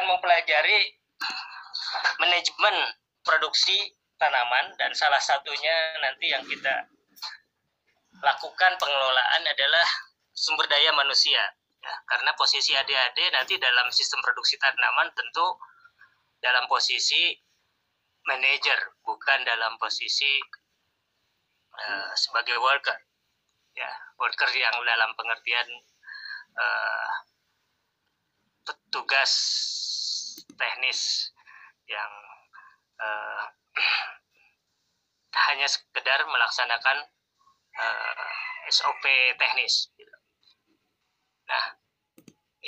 akan mempelajari manajemen produksi tanaman dan salah satunya nanti yang kita lakukan pengelolaan adalah sumber daya manusia. Ya, karena posisi adik-adik nanti dalam sistem produksi tanaman tentu dalam posisi manajer bukan dalam posisi uh, sebagai worker. Ya worker yang dalam pengertian uh, petugas teknis yang uh, hanya sekedar melaksanakan uh, eh, SOP teknis. Nah,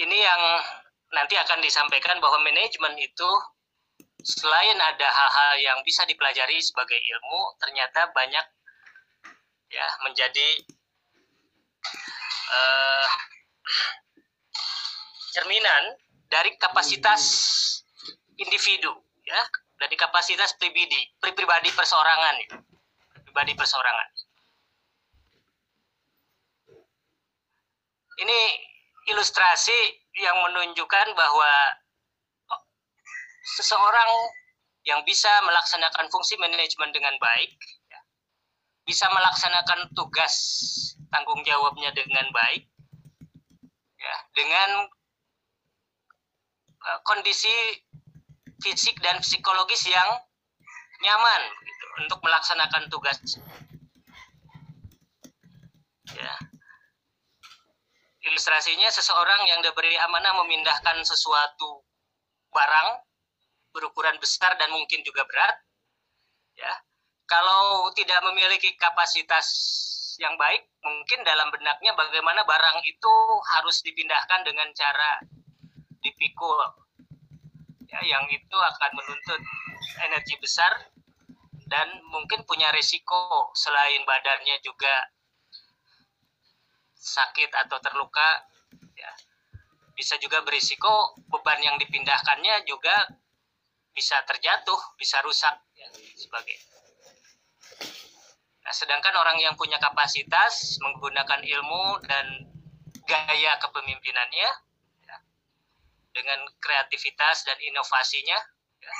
ini yang nanti akan disampaikan bahwa manajemen itu selain ada hal-hal yang bisa dipelajari sebagai ilmu, ternyata banyak ya menjadi uh, cerminan dari kapasitas individu ya. Dari kapasitas pribadi pribadi perseorangan pribadi perseorangan. Ini ilustrasi yang menunjukkan bahwa oh, seseorang yang bisa melaksanakan fungsi manajemen dengan baik ya, bisa melaksanakan tugas tanggung jawabnya dengan baik ya dengan kondisi fisik dan psikologis yang nyaman gitu, untuk melaksanakan tugas. Ya. Ilustrasinya seseorang yang diberi amanah memindahkan sesuatu barang berukuran besar dan mungkin juga berat ya. Kalau tidak memiliki kapasitas yang baik, mungkin dalam benaknya bagaimana barang itu harus dipindahkan dengan cara dipikul. Ya, yang itu akan menuntut energi besar dan mungkin punya risiko selain badannya juga sakit atau terluka ya bisa juga berisiko beban yang dipindahkannya juga bisa terjatuh bisa rusak ya sebagai Nah, sedangkan orang yang punya kapasitas menggunakan ilmu dan gaya kepemimpinannya ya, dengan kreativitas dan inovasinya, ya,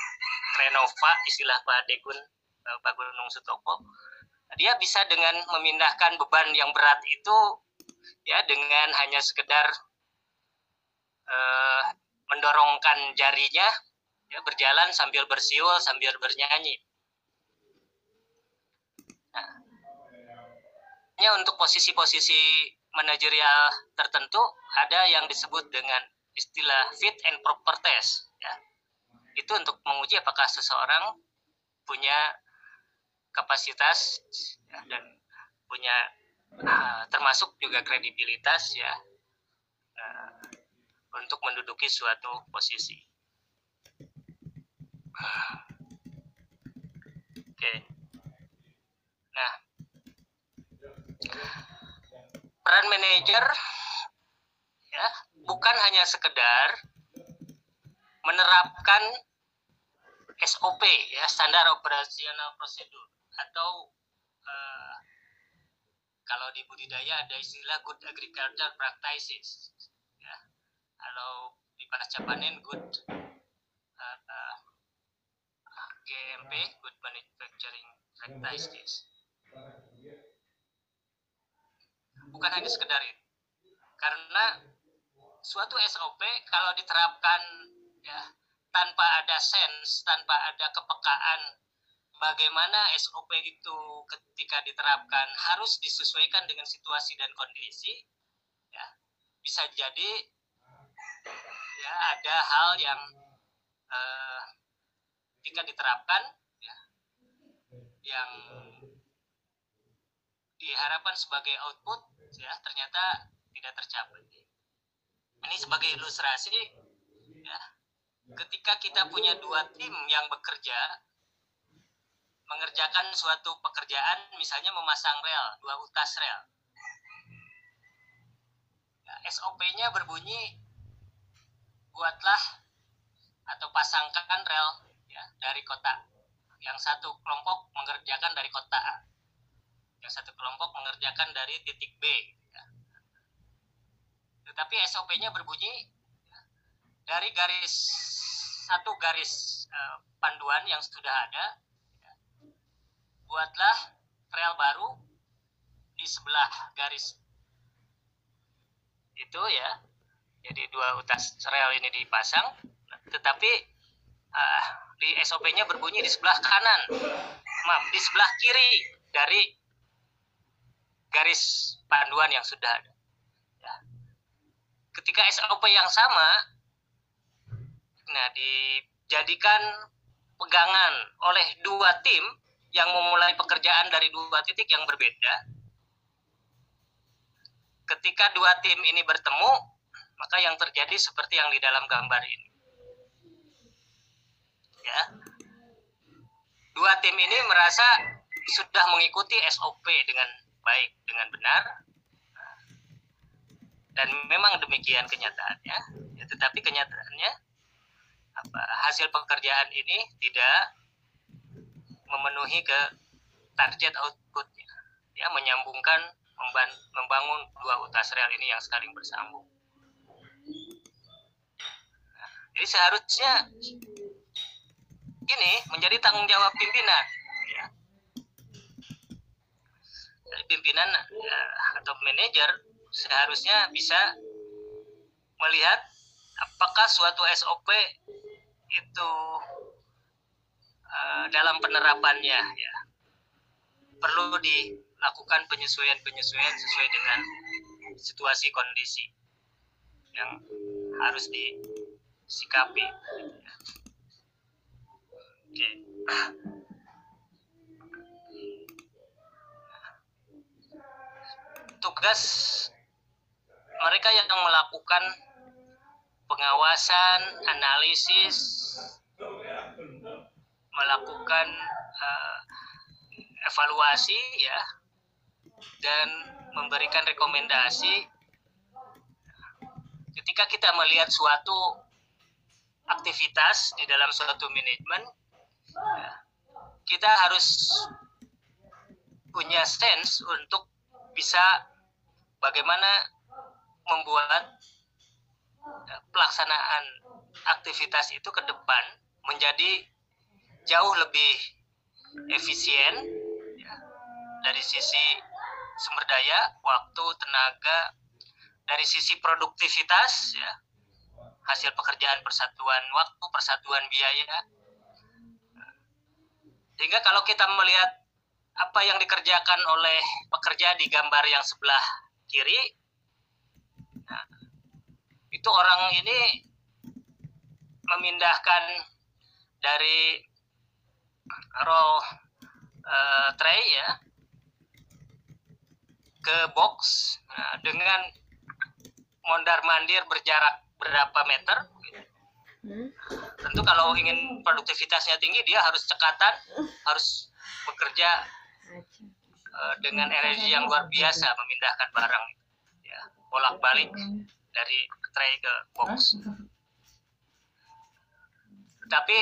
renova istilah Pak Degun, eh, Pak Gunung Sutoko, dia bisa dengan memindahkan beban yang berat itu ya dengan hanya sekedar uh, mendorongkan jarinya ya berjalan sambil bersiul sambil bernyanyi. Nah, untuk posisi-posisi manajerial tertentu ada yang disebut dengan istilah fit and proper test ya. Itu untuk menguji apakah seseorang punya kapasitas ya, dan punya uh, termasuk juga kredibilitas ya uh, untuk menduduki suatu posisi. Oke. Okay. Nah, peran manajer ya bukan hanya sekedar menerapkan SOP ya standar operasional prosedur. Atau uh, kalau di budidaya ada istilah good agriculture practices ya. Kalau di pasca panen good uh, uh, GMP good manufacturing practices. Bukan hanya sekedar itu. Karena suatu SOP kalau diterapkan ya tanpa ada sense tanpa ada kepekaan bagaimana SOP itu ketika diterapkan harus disesuaikan dengan situasi dan kondisi ya bisa jadi ya ada hal yang eh, ketika diterapkan ya yang diharapkan sebagai output ya ternyata tidak tercapai. Ini sebagai ilustrasi ya. Ketika kita punya dua tim yang bekerja mengerjakan suatu pekerjaan misalnya memasang rel dua utas rel. Ya, SOP-nya berbunyi buatlah atau pasangkan rel ya dari kota. Yang satu kelompok mengerjakan dari kota A. Yang satu kelompok mengerjakan dari titik B. Ya. Tetapi SOP-nya berbunyi ya, dari garis satu garis uh, panduan yang sudah ada buatlah rel baru di sebelah garis itu ya jadi dua utas rel ini dipasang tetapi uh, di SOP-nya berbunyi di sebelah kanan maaf di sebelah kiri dari garis panduan yang sudah ada ya. Ketika SOP yang sama nah dijadikan pegangan oleh dua tim yang memulai pekerjaan dari dua titik yang berbeda. Ketika dua tim ini bertemu maka yang terjadi seperti yang di dalam gambar ini. Ya. Dua tim ini merasa sudah mengikuti SOP dengan baik dengan benar dan memang demikian kenyataannya. Ya, tetapi kenyataannya apa hasil pekerjaan ini tidak memenuhi ke target outputnya. Ya menyambungkan membangun dua utas rel ini yang saling bersambung. Nah, jadi seharusnya ini menjadi tanggung jawab pimpinan ya. Pimpinan ya, atau manajer seharusnya bisa melihat apakah suatu SOP itu uh, dalam penerapannya ya perlu dilakukan penyesuaian-penyesuaian sesuai dengan situasi kondisi yang harus disikapi. Oke. Tugas mereka yang melakukan pengawasan, analisis, melakukan uh, evaluasi ya dan memberikan rekomendasi. Ketika kita melihat suatu aktivitas di dalam suatu manajemen kita harus punya sense untuk bisa bagaimana membuat eh, pelaksanaan aktivitas itu ke depan menjadi jauh lebih efisien ya, dari sisi sumber daya, waktu, tenaga, dari sisi produktivitas ya, hasil pekerjaan persatuan waktu, persatuan biaya, sehingga kalau kita melihat apa yang dikerjakan oleh pekerja di gambar yang sebelah kiri, nah, itu orang ini memindahkan dari row uh, tray ya ke box nah, dengan mondar mandir berjarak berapa meter. Hmm? Tentu kalau ingin produktivitasnya tinggi dia harus cekatan, harus bekerja uh, dengan energi yang luar biasa memindahkan barang, bolak-balik dari tray ke box. Tapi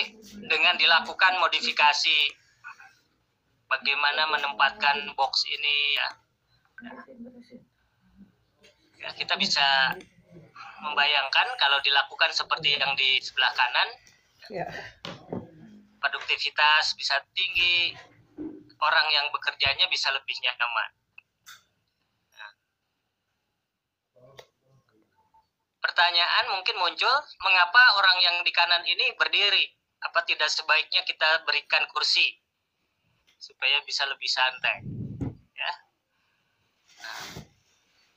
dengan dilakukan modifikasi bagaimana menempatkan box ini ya, ya kita bisa membayangkan kalau dilakukan seperti yang di sebelah kanan, ya. produktivitas bisa tinggi, orang yang bekerjanya bisa lebih nyaman. Pertanyaan mungkin muncul, mengapa orang yang di kanan ini berdiri? Apa tidak sebaiknya kita berikan kursi supaya bisa lebih santai? Ya. Nah,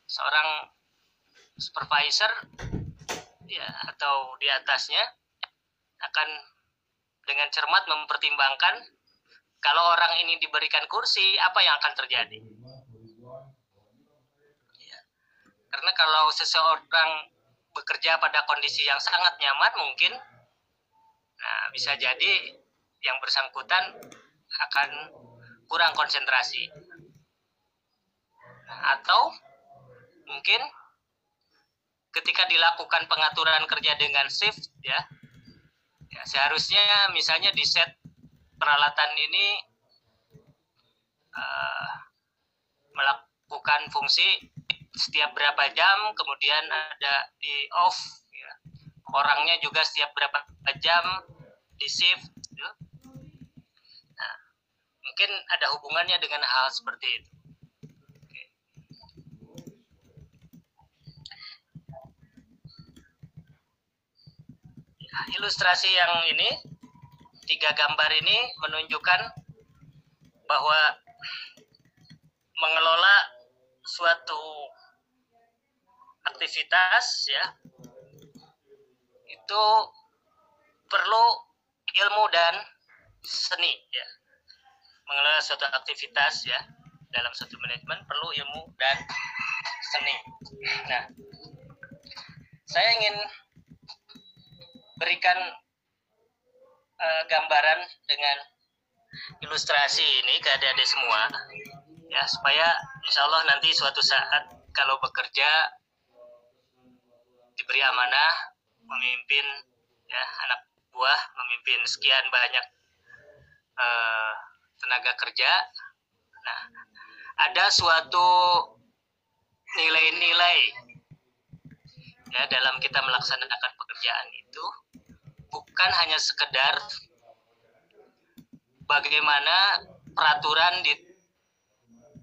seorang supervisor ya atau di atasnya akan dengan cermat mempertimbangkan kalau orang ini diberikan kursi apa yang akan terjadi ya. karena kalau seseorang bekerja pada kondisi yang sangat nyaman mungkin. Nah bisa jadi yang bersangkutan akan kurang konsentrasi. Nah, atau mungkin ketika dilakukan pengaturan kerja dengan shift ya, ya seharusnya misalnya di set peralatan ini uh, melakukan fungsi setiap berapa jam kemudian ada di off ya. orangnya juga setiap berapa jam di shift gitu. nah mungkin ada hubungannya dengan hal seperti itu ya, ilustrasi yang ini tiga gambar ini menunjukkan bahwa mengelola suatu aktivitas ya. Itu perlu ilmu dan seni ya. Mengelola suatu aktivitas ya dalam suatu manajemen perlu ilmu dan seni. Nah saya ingin berikan uh, gambaran dengan ilustrasi ini ke adik-adik semua ya supaya insya Allah nanti suatu saat kalau bekerja diberi amanah memimpin ya anak buah memimpin sekian banyak uh, tenaga kerja nah ada suatu nilai-nilai ya dalam kita melaksanakan pekerjaan itu bukan hanya sekedar bagaimana peraturan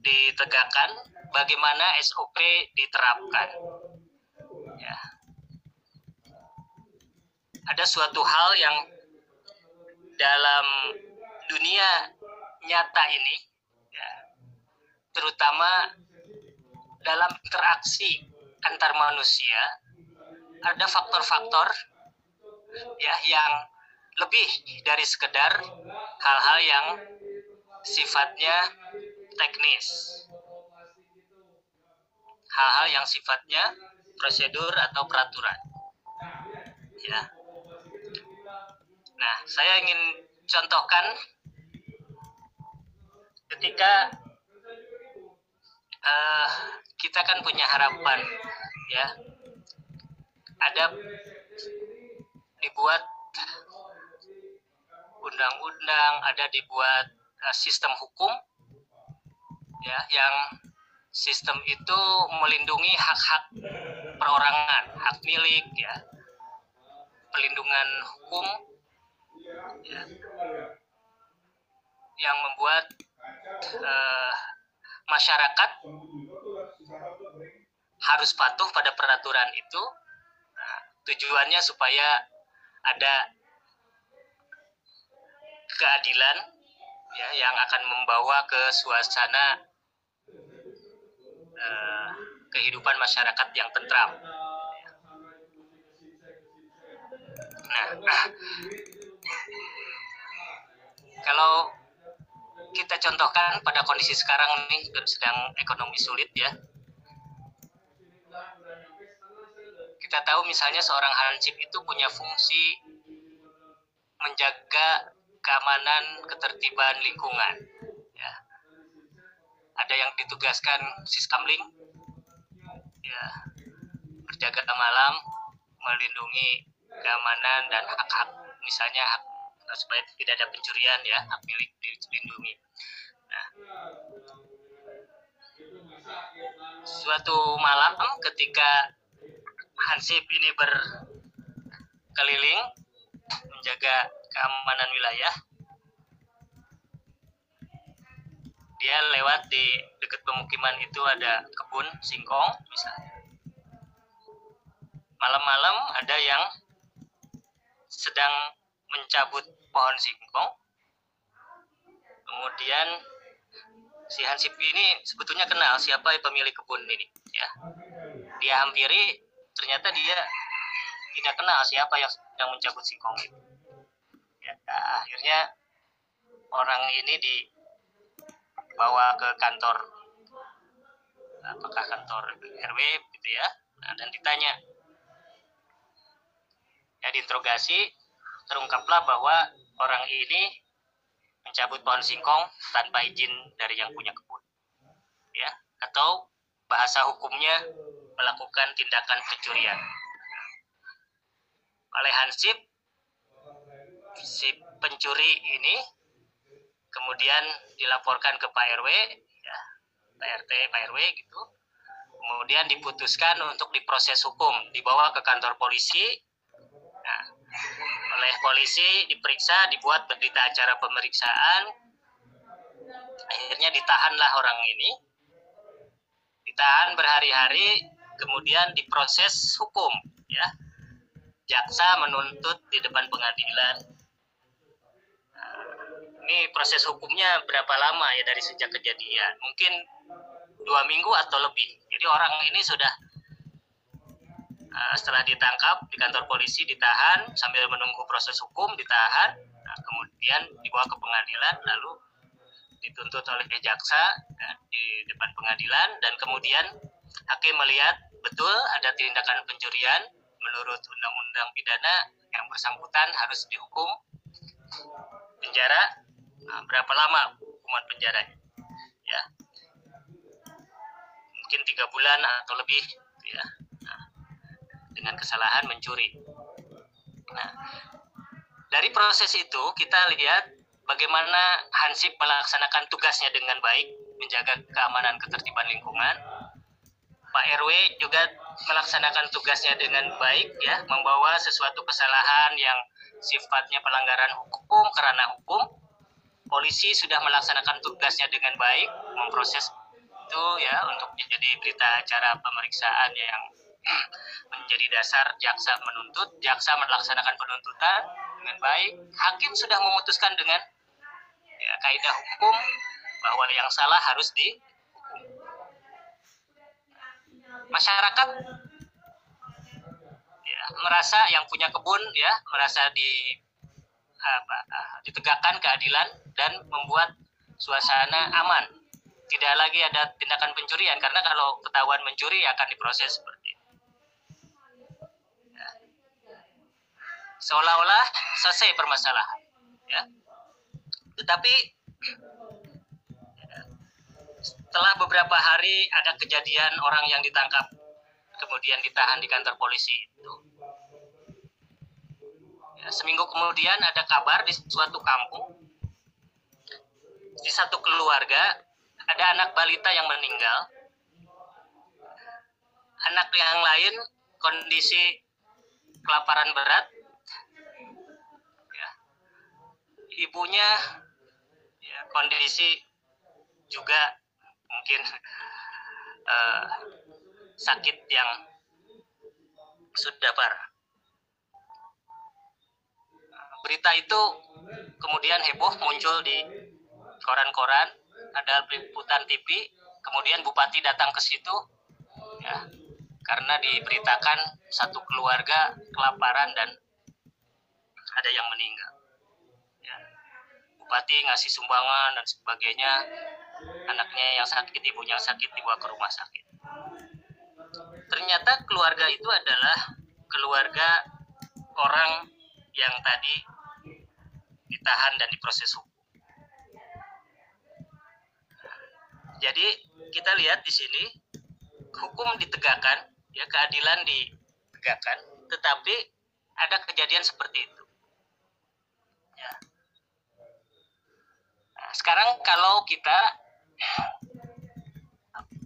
ditegakkan, bagaimana SOP diterapkan. Ya. Ada suatu hal yang dalam dunia nyata ini, ya, terutama dalam interaksi antar manusia, ada faktor-faktor ya yang lebih dari sekedar hal-hal yang sifatnya teknis. Hal-hal yang sifatnya prosedur atau peraturan. Ya. Nah, saya ingin contohkan ketika uh, kita kan punya harapan ya ada dibuat undang-undang, ada dibuat uh, sistem hukum ya yang sistem itu melindungi hak-hak perorangan, hak milik ya. Pelindungan hukum ya, yang membuat uh, masyarakat harus patuh pada peraturan itu. Nah, tujuannya supaya ada keadilan ya yang akan membawa ke suasana uh, kehidupan masyarakat yang tentram. Nah, kalau kita contohkan pada kondisi sekarang nih sedang ekonomi sulit ya. Kita tahu misalnya seorang hansip itu punya fungsi menjaga keamanan ketertiban lingkungan ya ada yang ditugaskan siskamling ya berjaga malam melindungi keamanan dan hak-hak misalnya hak supaya tidak ada pencurian ya hak milik dilindungi. Nah suatu malam ketika Hansip ini berkeliling menjaga keamanan wilayah dia lewat di dekat pemukiman itu ada kebun singkong misalnya. Malam-malam ada yang sedang mencabut pohon singkong. Kemudian si Hansip ini sebetulnya kenal siapa pemilik kebun ini ya. Dia hampiri ternyata dia tidak kenal siapa yang sedang mencabut singkong itu. Ya, akhirnya orang ini dibawa ke kantor. Apakah kantor RW gitu ya. Nah, dan ditanya. Ya diinterogasi terungkaplah bahwa orang ini mencabut pohon singkong tanpa izin dari yang punya kebun. Ya atau bahasa hukumnya melakukan tindakan pencurian. Oleh Hansip si pencuri ini kemudian dilaporkan ke Pak RW ya Pak RT Pak RW gitu. Kemudian diputuskan untuk diproses hukum dibawa ke kantor polisi oleh polisi diperiksa dibuat berita acara pemeriksaan. Akhirnya ditahanlah orang ini. Ditahan berhari-hari kemudian diproses hukum ya. Jaksa menuntut di depan pengadilan. Nah, ini proses hukumnya berapa lama ya dari sejak kejadian? Mungkin dua minggu atau lebih. Jadi orang ini sudah uh, setelah ditangkap di kantor polisi ditahan sambil menunggu proses hukum ditahan. Nah, kemudian dibawa ke pengadilan lalu dituntut oleh jaksa ya, di depan pengadilan. Dan kemudian hakim melihat betul ada tindakan pencurian. Menurut undang-undang pidana yang bersangkutan harus dihukum penjara nah, berapa lama hukuman penjara ya. Mungkin tiga bulan atau lebih ya dengan kesalahan mencuri nah dari proses itu kita lihat bagaimana Hansip melaksanakan tugasnya dengan baik menjaga keamanan ketertiban lingkungan Pak RW juga melaksanakan tugasnya dengan baik ya, membawa sesuatu kesalahan yang sifatnya pelanggaran hukum karena hukum. Polisi sudah melaksanakan tugasnya dengan baik, memproses itu ya untuk menjadi berita acara pemeriksaan yang menjadi dasar jaksa menuntut, jaksa melaksanakan penuntutan dengan baik, hakim sudah memutuskan dengan ya, kaidah hukum bahwa yang salah harus di masyarakat ya, merasa yang punya kebun ya merasa di apa, ditegakkan keadilan dan membuat suasana aman. Tidak lagi ada tindakan pencurian karena kalau ketahuan mencuri akan diproses seperti itu ya. Seolah-olah selesai permasalahan ya. Tetapi setelah beberapa hari ada kejadian orang yang ditangkap kemudian ditahan di kantor polisi itu. Ya, seminggu kemudian ada kabar di suatu kampung di satu keluarga ada anak balita yang meninggal. Anak yang lain kondisi kelaparan berat ibunya ya, kondisi juga mungkin uh, sakit yang sudah parah. Berita itu kemudian heboh muncul di koran-koran, ada liputan TV, kemudian bupati datang ke situ, ya, karena diberitakan satu keluarga kelaparan dan ada yang meninggal. Bupati ngasih sumbangan dan sebagainya, anaknya yang sakit ibunya yang sakit dibawa ke rumah sakit. Ternyata keluarga itu adalah keluarga orang yang tadi ditahan dan diproses hukum. Jadi kita lihat di sini hukum ditegakkan ya keadilan ditegakkan tetapi ada kejadian seperti itu sekarang kalau kita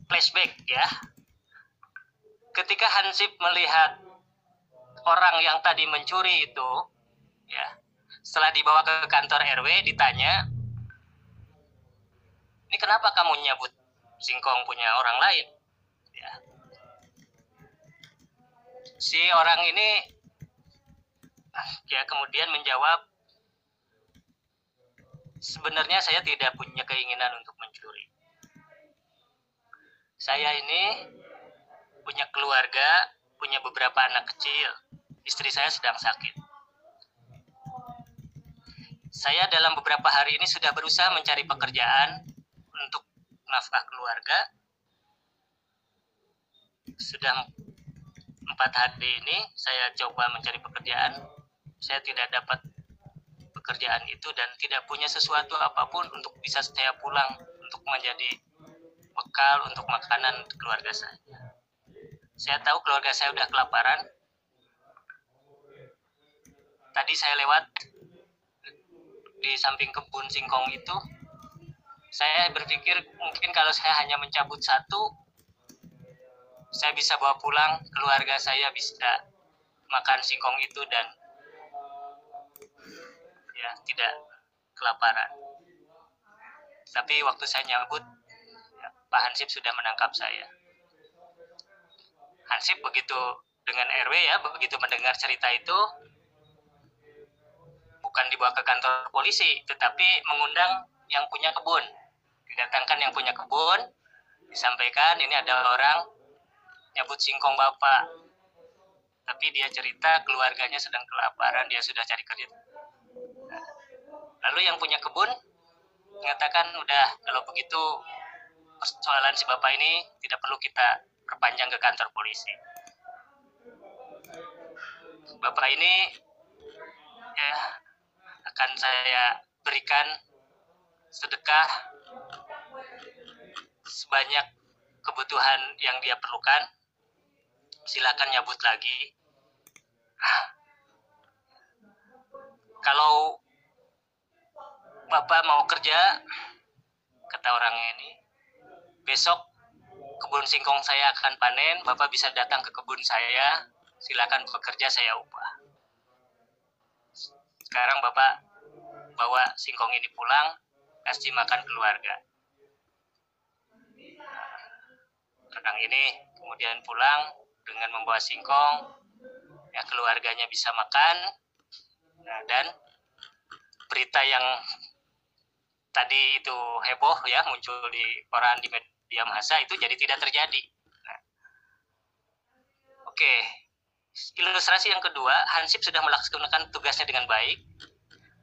flashback ya. Ketika Hansip melihat orang yang tadi mencuri itu, ya, setelah dibawa ke kantor RW ditanya, ini kenapa kamu nyabut singkong punya orang lain? Ya. Si orang ini ya kemudian menjawab, sebenarnya saya tidak punya keinginan untuk mencuri saya ini punya keluarga, punya beberapa anak kecil. Istri saya sedang sakit. Saya dalam beberapa hari ini sudah berusaha mencari pekerjaan untuk nafkah keluarga. Sudah empat hari ini saya coba mencari pekerjaan. Saya tidak dapat pekerjaan itu dan tidak punya sesuatu apa pun untuk bisa saya pulang untuk menjadi bekal untuk makanan keluarga saya. Saya tahu keluarga saya udah kelaparan. Tadi saya lewat di samping kebun singkong itu. Saya berpikir mungkin kalau saya hanya mencabut satu, saya bisa bawa pulang, keluarga saya bisa makan singkong itu dan ya tidak kelaparan. Tapi waktu saya nyambut ya, Pak Hansip sudah menangkap saya. Hansip begitu dengan RW ya begitu mendengar cerita itu bukan dibawa ke kantor polisi tetapi mengundang yang punya kebun. Didatangkan yang punya kebun disampaikan ini ada orang nyabut singkong bapak. Tapi dia cerita keluarganya sedang kelaparan dia sudah cari kerja lalu yang punya kebun mengatakan udah kalau begitu persoalan si bapak ini tidak perlu kita perpanjang ke kantor polisi. Bapak ini ya akan saya berikan sedekah sebanyak kebutuhan yang dia perlukan. Silakan nyabut lagi. Kalau bapak mau kerja kata orang ini. Besok kebun singkong saya akan panen bapak bisa datang ke kebun saya. Silakan bekerja saya upah. Sekarang bapak bawa singkong ini pulang kasih makan keluarga. Renang ini kemudian pulang dengan membawa singkong. Ya keluarganya bisa makan. Nah, dan berita yang tadi itu heboh ya muncul di koran di media massa itu jadi tidak terjadi. Nah, oke. Ilustrasi yang kedua Hansip sudah melaksanakan tugasnya dengan baik.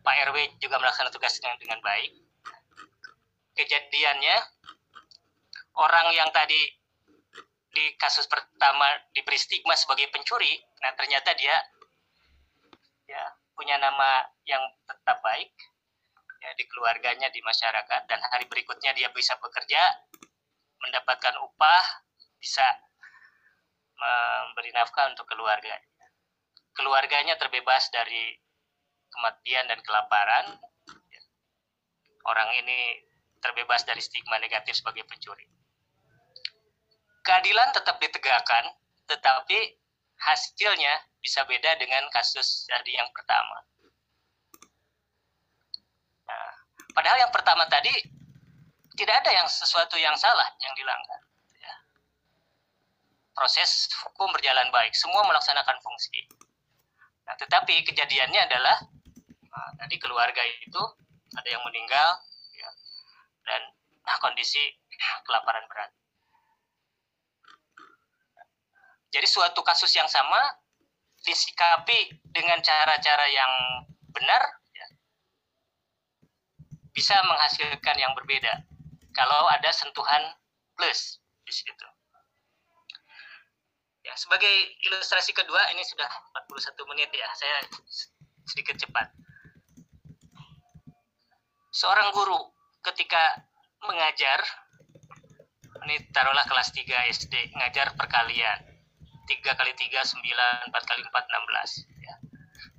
Pak RW juga melaksanakan tugasnya dengan baik. Kejadiannya orang yang tadi di kasus pertama diberi stigma sebagai pencuri nah ternyata dia ya punya nama yang tetap baik ya di keluarganya di masyarakat dan hari berikutnya dia bisa bekerja mendapatkan upah bisa memberi nafkah untuk keluarga. Keluarganya terbebas dari kematian dan kelaparan. Orang ini terbebas dari stigma negatif sebagai pencuri. Keadilan tetap ditegakkan, tetapi hasilnya bisa beda dengan kasus dari yang pertama. Nah, padahal yang pertama tadi tidak ada yang sesuatu yang salah yang dilanggar proses hukum berjalan baik, semua melaksanakan fungsi. Nah, tetapi kejadiannya adalah nah, tadi keluarga itu ada yang meninggal ya, dan nah, kondisi kelaparan berat. Jadi suatu kasus yang sama disikapi dengan cara-cara yang benar ya, bisa menghasilkan yang berbeda kalau ada sentuhan plus di situ. Ya, sebagai ilustrasi kedua ini sudah 41 menit ya. Saya sedikit cepat. Seorang guru ketika mengajar ini taruhlah kelas 3 SD ngajar perkalian 3 kali 3 9 4 kali 4 16 ya.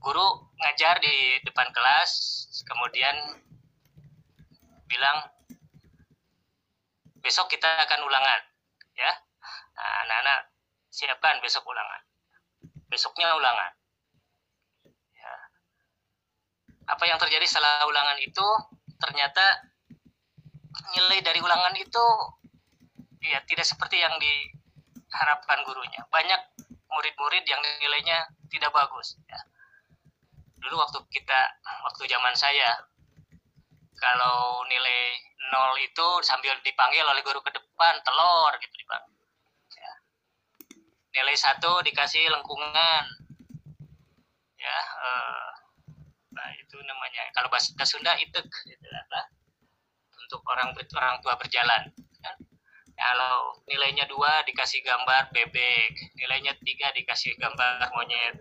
Guru ngajar di depan kelas kemudian bilang besok kita akan ulangan ya. Nah, anak-anak siapkan besok ulangan besoknya ulangan ya. apa yang terjadi setelah ulangan itu ternyata nilai dari ulangan itu ya tidak seperti yang diharapkan gurunya banyak murid-murid yang nilainya tidak bagus ya. dulu waktu kita waktu zaman saya kalau nilai nol itu sambil dipanggil oleh guru ke depan telur gitu dipanggil. Nilai satu dikasih lengkungan. Ya uh, nah itu namanya. Kalau bahasa Sunda itu itu apa untuk orang orang tua berjalan kan? kalau nilainya dua dikasih gambar bebek nilainya tiga dikasih gambar monyet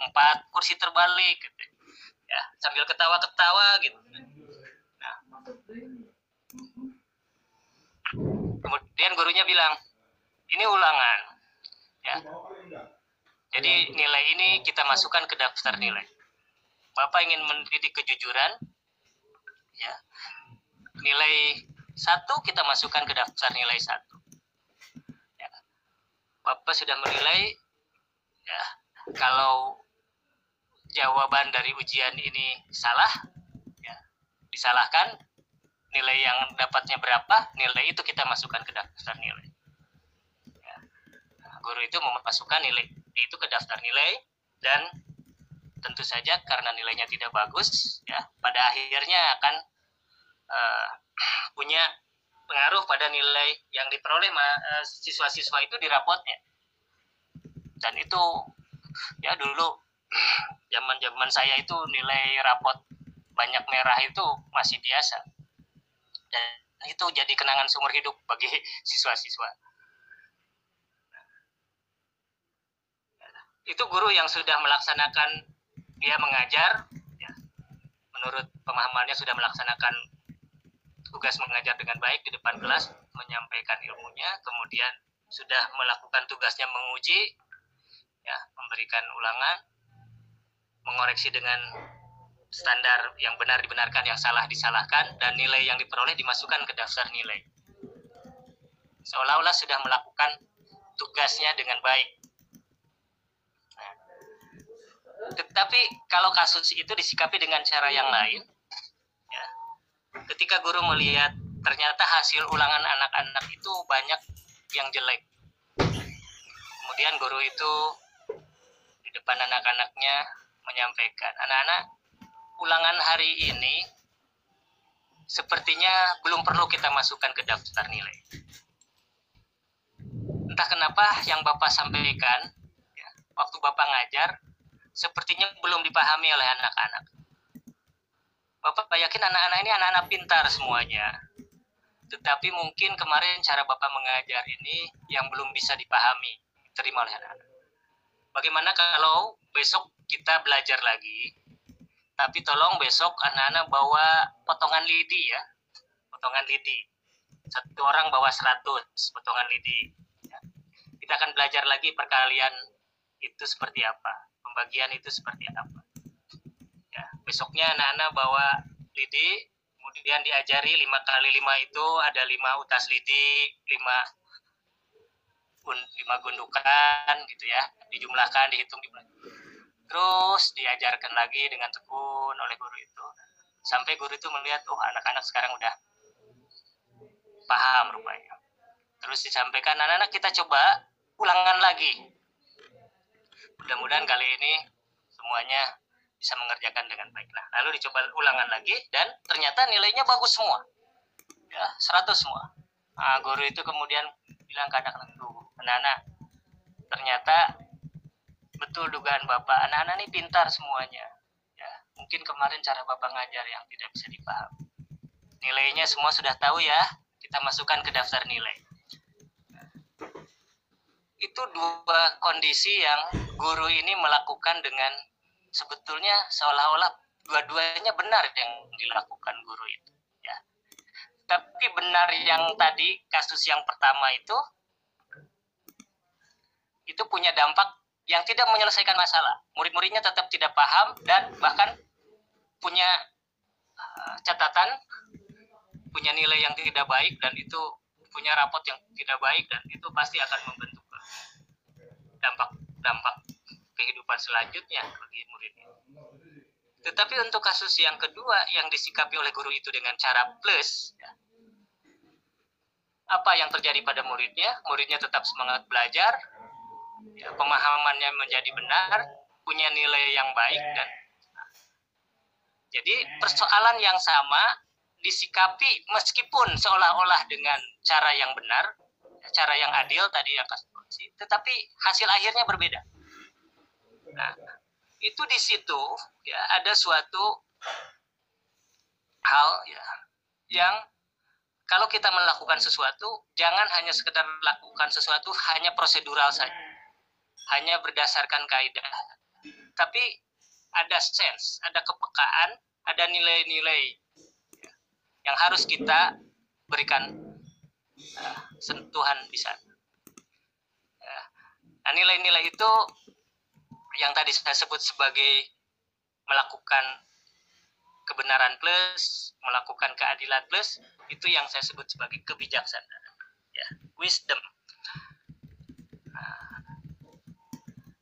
empat kursi terbalik gitu. ya sambil ketawa-ketawa gitu kemudian gurunya bilang ini ulangan Ya. Jadi nilai ini kita masukkan ke daftar nilai. Bapak ingin mendidik kejujuran, ya. Nilai satu kita masukkan ke daftar nilai satu. Ya. Bapak sudah menilai, ya. Kalau jawaban dari ujian ini salah, disalahkan nilai yang dapatnya berapa nilai itu kita masukkan ke daftar nilai. Ya. nah, guru itu memasukkan nilai itu ke daftar nilai dan tentu saja karena nilainya tidak bagus ya pada akhirnya akan uh, punya pengaruh pada nilai yang diperoleh uh, siswa-siswa itu di rapotnya. Dan itu ya dulu zaman-zaman saya itu nilai rapot banyak merah itu masih biasa dan itu jadi kenangan seumur hidup bagi siswa-siswa. Itu guru yang sudah melaksanakan dia mengajar ya, menurut pemahamannya sudah melaksanakan tugas mengajar dengan baik di depan kelas menyampaikan ilmunya kemudian sudah melakukan tugasnya menguji ya memberikan ulangan mengoreksi dengan standar yang benar dibenarkan yang salah disalahkan dan nilai yang diperoleh dimasukkan ke daftar nilai. Seolah-olah sudah melakukan tugasnya dengan baik. Tetapi kalau kasus itu disikapi dengan cara yang lain ya ketika guru melihat ternyata hasil ulangan anak-anak itu banyak yang jelek kemudian guru itu di depan anak-anaknya menyampaikan anak-anak ulangan hari ini sepertinya belum perlu kita masukkan ke daftar nilai entah kenapa yang bapak sampaikan ya, waktu bapak ngajar sepertinya belum dipahami oleh anak-anak. Bapak yakin anak-anak ini anak-anak pintar semuanya. Tetapi mungkin kemarin cara Bapak mengajar ini yang belum bisa dipahami, terima oleh anak-anak. Bagaimana kalau besok kita belajar lagi, tapi tolong besok anak-anak bawa potongan lidi ya, potongan lidi. Satu orang bawa 100 potongan lidi. Ya. Kita akan belajar lagi perkalian itu seperti apa pembagian itu seperti apa. Ya, besoknya anak-anak bawa lidi, kemudian diajari lima kali lima itu ada lima utas lidi, lima lima gundukan gitu ya, dijumlahkan, dihitung, dijumlahkan. Terus diajarkan lagi dengan tekun oleh guru itu. Sampai guru itu melihat, oh anak-anak sekarang udah paham rupanya. Terus disampaikan, anak-anak kita coba ulangan lagi mudah-mudahan kali ini semuanya bisa mengerjakan dengan baik. Nah, lalu dicoba ulangan lagi dan ternyata nilainya bagus semua. Ya, 100 semua. Nah, guru itu kemudian bilang ke anak-anak tuh, anak-anak, ternyata betul dugaan Bapak, anak-anak ini pintar semuanya. Ya, mungkin kemarin cara Bapak ngajar yang tidak bisa dipahami. Nilainya semua sudah tahu ya, kita masukkan ke daftar nilai itu dua kondisi yang guru ini melakukan dengan sebetulnya seolah-olah dua-duanya benar yang dilakukan guru itu ya tapi benar yang tadi kasus yang pertama itu itu punya dampak yang tidak menyelesaikan masalah murid-muridnya tetap tidak paham dan bahkan punya uh, catatan punya nilai yang tidak baik dan itu punya rapot yang tidak baik dan itu pasti akan membentuk dampak-dampak kehidupan selanjutnya bagi murid ini. Tetapi untuk kasus yang kedua yang disikapi oleh guru itu dengan cara plus, ya, apa yang terjadi pada muridnya? Muridnya tetap semangat belajar, ya, pemahamannya menjadi benar, punya nilai yang baik dan jadi persoalan yang sama disikapi meskipun seolah-olah dengan cara yang benar, cara yang adil tadi yang sih, tetapi hasil akhirnya berbeda. Nah, itu di situ ya ada suatu hal ya yang kalau kita melakukan sesuatu jangan hanya sekedar melakukan sesuatu hanya prosedural saja hanya berdasarkan kaidah. Tapi ada sense ada kepekaan ada nilai-nilai ya, yang harus kita berikan uh, sentuhan di sana. Nah, nilai-nilai itu yang tadi saya sebut sebagai melakukan kebenaran plus, melakukan keadilan plus, itu yang saya sebut sebagai kebijaksanaan, ya, wisdom. Nah,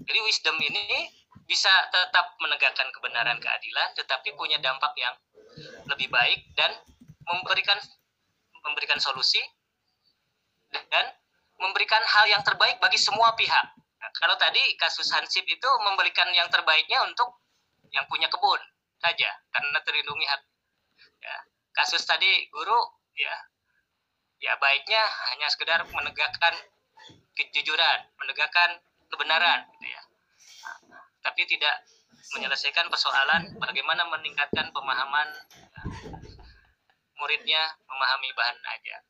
jadi wisdom ini bisa tetap menegakkan kebenaran keadilan, tetapi punya dampak yang lebih baik dan memberikan memberikan solusi dan memberikan hal yang terbaik bagi semua pihak. Nah, kalau tadi kasus Hansip itu memberikan yang terbaiknya untuk yang punya kebun saja karena terlindungi hak. Ya, kasus tadi guru ya ya baiknya hanya sekedar menegakkan kejujuran, menegakkan kebenaran gitu ya. Tapi tidak menyelesaikan persoalan bagaimana meningkatkan pemahaman ya, muridnya memahami bahan ajar.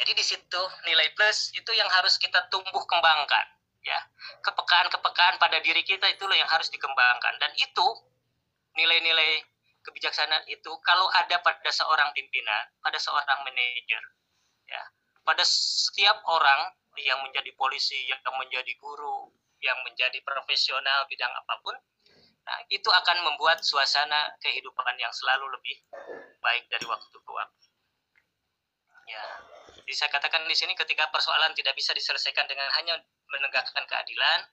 Jadi di situ nilai plus itu yang harus kita tumbuh kembangkan, ya. Kepekaan-kepekaan pada diri kita itulah yang harus dikembangkan dan itu nilai-nilai kebijaksanaan itu kalau ada pada seorang pimpinan, pada seorang manajer, ya, pada setiap orang yang menjadi polisi, yang menjadi guru, yang menjadi profesional bidang apa pun, nah, itu akan membuat suasana kehidupan yang selalu lebih baik dari waktu ke waktu. Ya, saya katakan di sini ketika persoalan tidak bisa diselesaikan dengan hanya menegakkan keadilan,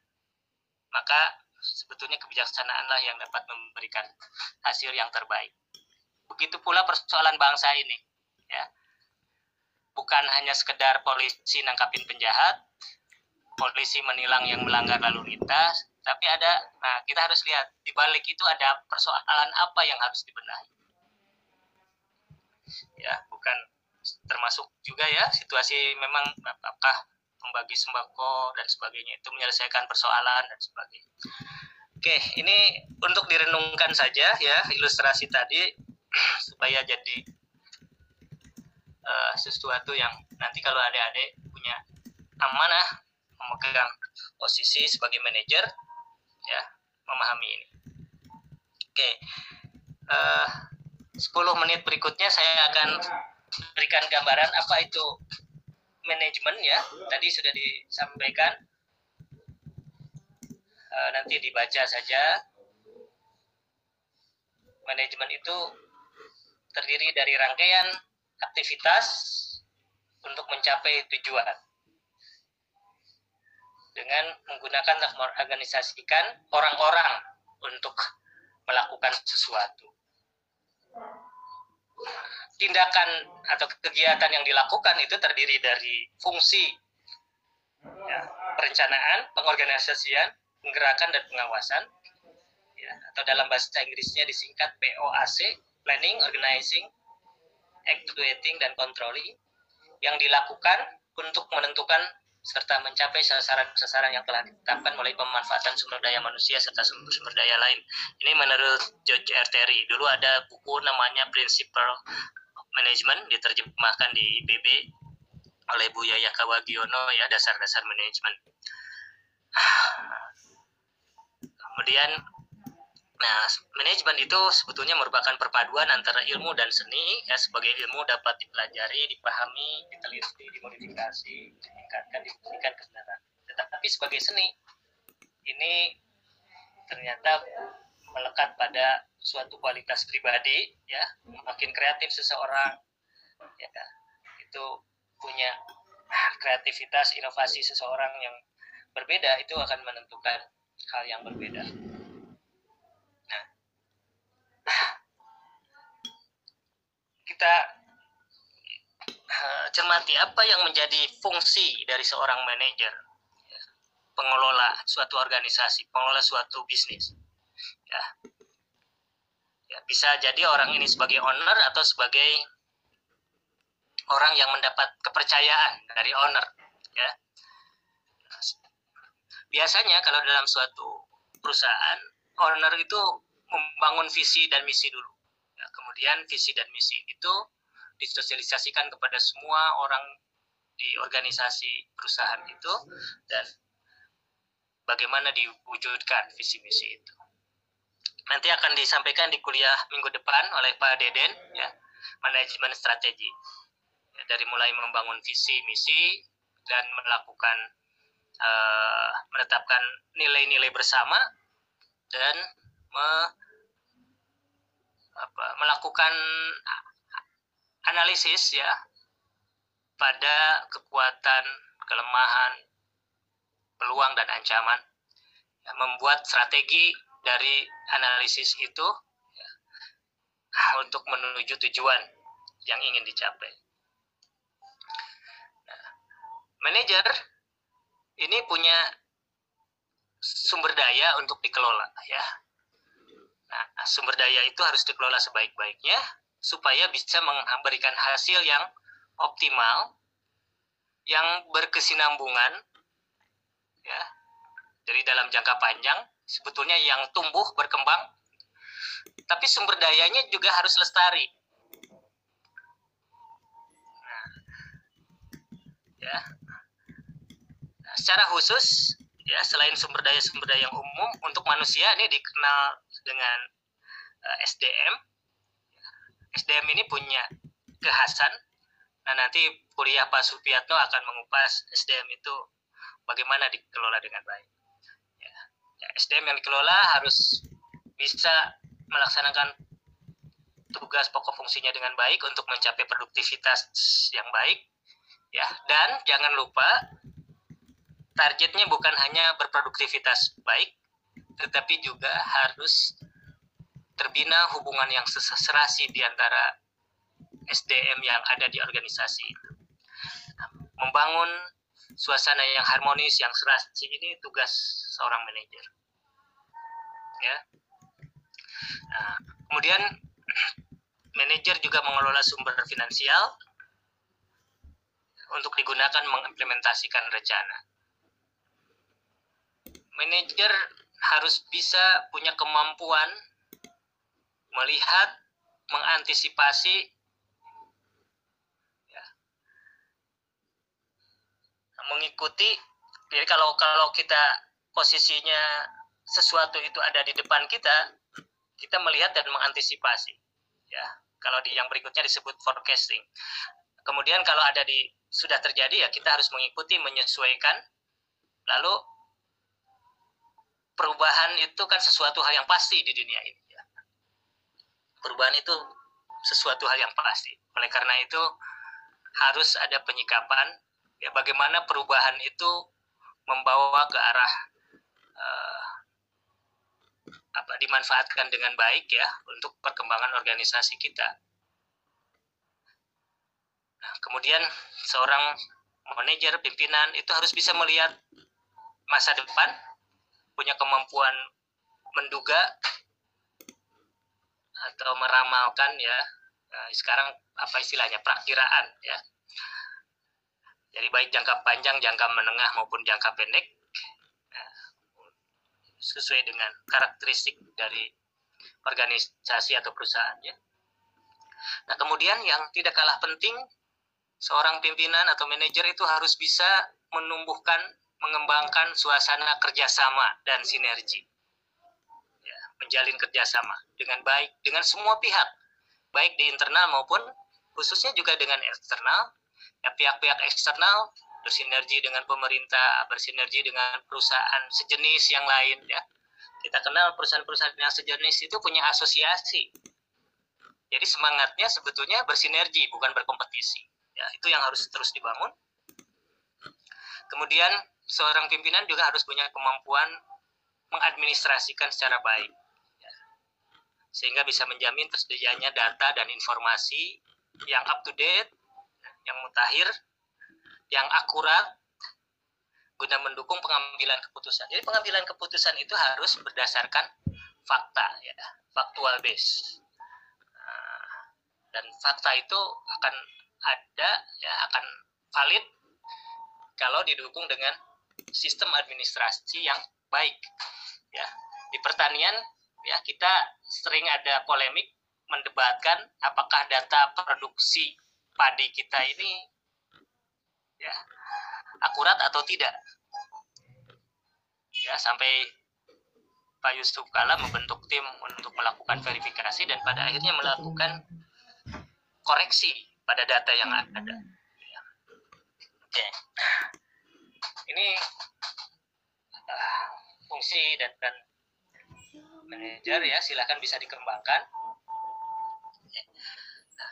maka sebetulnya kebijaksanaanlah yang dapat memberikan hasil yang terbaik. Begitu pula persoalan bangsa ini, ya. Bukan hanya sekedar polisi nangkapin penjahat, polisi menilang yang melanggar lalu lintas, tapi ada, nah kita harus lihat di balik itu ada persoalan apa yang harus dibenahi. Ya, bukan termasuk juga ya situasi memang apakah membagi sembako dan sebagainya itu menyelesaikan persoalan dan sebagainya. Oke, ini untuk direnungkan saja ya ilustrasi tadi supaya jadi uh, sesuatu yang nanti kalau adik-adik punya amanah memegang posisi sebagai manajer ya memahami ini. Oke uh, eh, 10 menit berikutnya saya akan berikan gambaran apa itu manajemen ya. Tadi sudah disampaikan. Uh, nanti dibaca saja. Manajemen itu terdiri dari rangkaian aktivitas untuk mencapai tujuan dengan menggunakan mengorganisasikan orang-orang untuk melakukan sesuatu. Tindakan atau kegiatan yang dilakukan itu terdiri dari fungsi ya, perencanaan, pengorganisasian, penggerakan dan pengawasan, ya, atau dalam bahasa Inggrisnya disingkat POAC, Planning, Organizing, Actuating, dan Controlling, yang dilakukan untuk menentukan serta mencapai sasaran-sasaran yang telah ditetapkan melalui pemanfaatan sumber daya manusia serta sumber-sumber daya lain. Ini menurut George R. Terry. Dulu ada buku namanya Principle Management diterjemahkan di IPB oleh Bu Yaya Kawagiono ya dasar-dasar manajemen. Kemudian Nah, manajemen itu sebetulnya merupakan perpaduan antara ilmu dan seni. Ya, sebagai ilmu dapat dipelajari, dipahami, diteliti, dimodifikasi, ditingkatkan, dibuktikan kebenaran. Tetapi sebagai seni, ini ternyata melekat pada suatu kualitas pribadi, ya. Makin kreatif seseorang, ya, itu punya kreativitas, inovasi seseorang yang berbeda itu akan menentukan hal yang berbeda. Kita uh, cermati apa yang menjadi fungsi dari seorang manajer, ya, pengelola suatu organisasi, pengelola suatu bisnis. Ya. ya, bisa jadi orang ini sebagai owner atau sebagai orang yang mendapat kepercayaan dari owner. Ya. Biasanya kalau dalam suatu perusahaan, owner itu membangun visi dan misi dulu kemudian visi dan misi itu disosialisasikan kepada semua orang di organisasi perusahaan itu dan bagaimana diwujudkan visi misi itu. Nanti akan disampaikan di kuliah minggu depan oleh Pak Deden ya, manajemen strategi. Ya, dari mulai membangun visi misi dan melakukan uh, menetapkan nilai-nilai bersama dan me apa, melakukan analisis ya pada kekuatan, kelemahan, peluang dan ancaman, ya, membuat strategi dari analisis itu ya, untuk menuju tujuan yang ingin dicapai. Nah, manajer ini punya sumber daya untuk dikelola ya. Nah, sumber daya itu harus dikelola sebaik-baiknya supaya bisa memberikan hasil yang optimal, yang berkesinambungan, ya. Jadi dalam jangka panjang sebetulnya yang tumbuh berkembang, tapi sumber dayanya juga harus lestari. Nah, ya. Nah, secara khusus ya selain sumber daya sumber daya yang umum untuk manusia ini dikenal dengan uh, eh, SDM SDM ini punya kekhasan. Nah nanti kuliah Pak Supiatno akan mengupas SDM itu bagaimana dikelola dengan baik. Ya, ya SDM yang dikelola harus bisa melaksanakan tugas pokok fungsinya dengan baik untuk mencapai produktivitas yang baik. Ya dan jangan lupa targetnya bukan hanya berproduktivitas baik, tetapi juga harus terbina hubungan yang serasi di antara SDM yang ada di organisasi itu. Membangun suasana yang harmonis, yang serasi ini tugas seorang manajer. Ya. Nah, kemudian manajer juga mengelola sumber finansial untuk digunakan mengimplementasikan rencana manajer harus bisa punya kemampuan melihat, mengantisipasi, ya, mengikuti. Jadi kalau kalau kita posisinya sesuatu itu ada di depan kita, kita melihat dan mengantisipasi. Ya, kalau di yang berikutnya disebut forecasting. Kemudian kalau ada di sudah terjadi ya kita harus mengikuti, menyesuaikan. Lalu perubahan itu kan sesuatu hal yang pasti di dunia ini. Ya. Perubahan itu sesuatu hal yang pasti. Oleh karena itu harus ada penyikapan ya bagaimana perubahan itu membawa ke arah uh, apa dimanfaatkan dengan baik ya untuk perkembangan organisasi kita. Nah, kemudian seorang manajer pimpinan itu harus bisa melihat masa depan punya kemampuan menduga atau meramalkan ya. Nah, sekarang apa istilahnya? Perakiraan ya. Jadi baik jangka panjang jangka menengah maupun jangka pendek nah, sesuai dengan karakteristik dari organisasi atau perusahaan ya. Nah kemudian yang tidak kalah penting seorang pimpinan atau manajer itu harus bisa menumbuhkan mengembangkan suasana kerjasama dan sinergi. Ya, menjalin kerjasama dengan baik dengan semua pihak, baik di internal maupun khususnya juga dengan eksternal. Ya, pihak-pihak eksternal bersinergi dengan pemerintah, bersinergi dengan perusahaan sejenis yang lain. Ya, kita kenal perusahaan-perusahaan yang sejenis itu punya asosiasi. Jadi semangatnya sebetulnya bersinergi, bukan berkompetisi. Ya, itu yang harus terus dibangun. Kemudian seorang pimpinan juga harus punya kemampuan mengadministrasikan secara baik ya. sehingga bisa menjamin tersedianya data dan informasi yang up to date yang mutakhir yang akurat guna mendukung pengambilan keputusan. Jadi pengambilan keputusan itu harus berdasarkan fakta ya, faktual base. Nah, dan fakta itu akan ada ya akan valid kalau didukung dengan sistem administrasi yang baik ya di pertanian ya kita sering ada polemik mendebatkan apakah data produksi padi kita ini ya akurat atau tidak ya sampai Pak Yusuf Kala membentuk tim untuk melakukan verifikasi dan pada akhirnya melakukan koreksi pada data yang ada. Ya. Oke ini uh, fungsi dan, dan manajer ya silahkan bisa dikembangkan. Nah,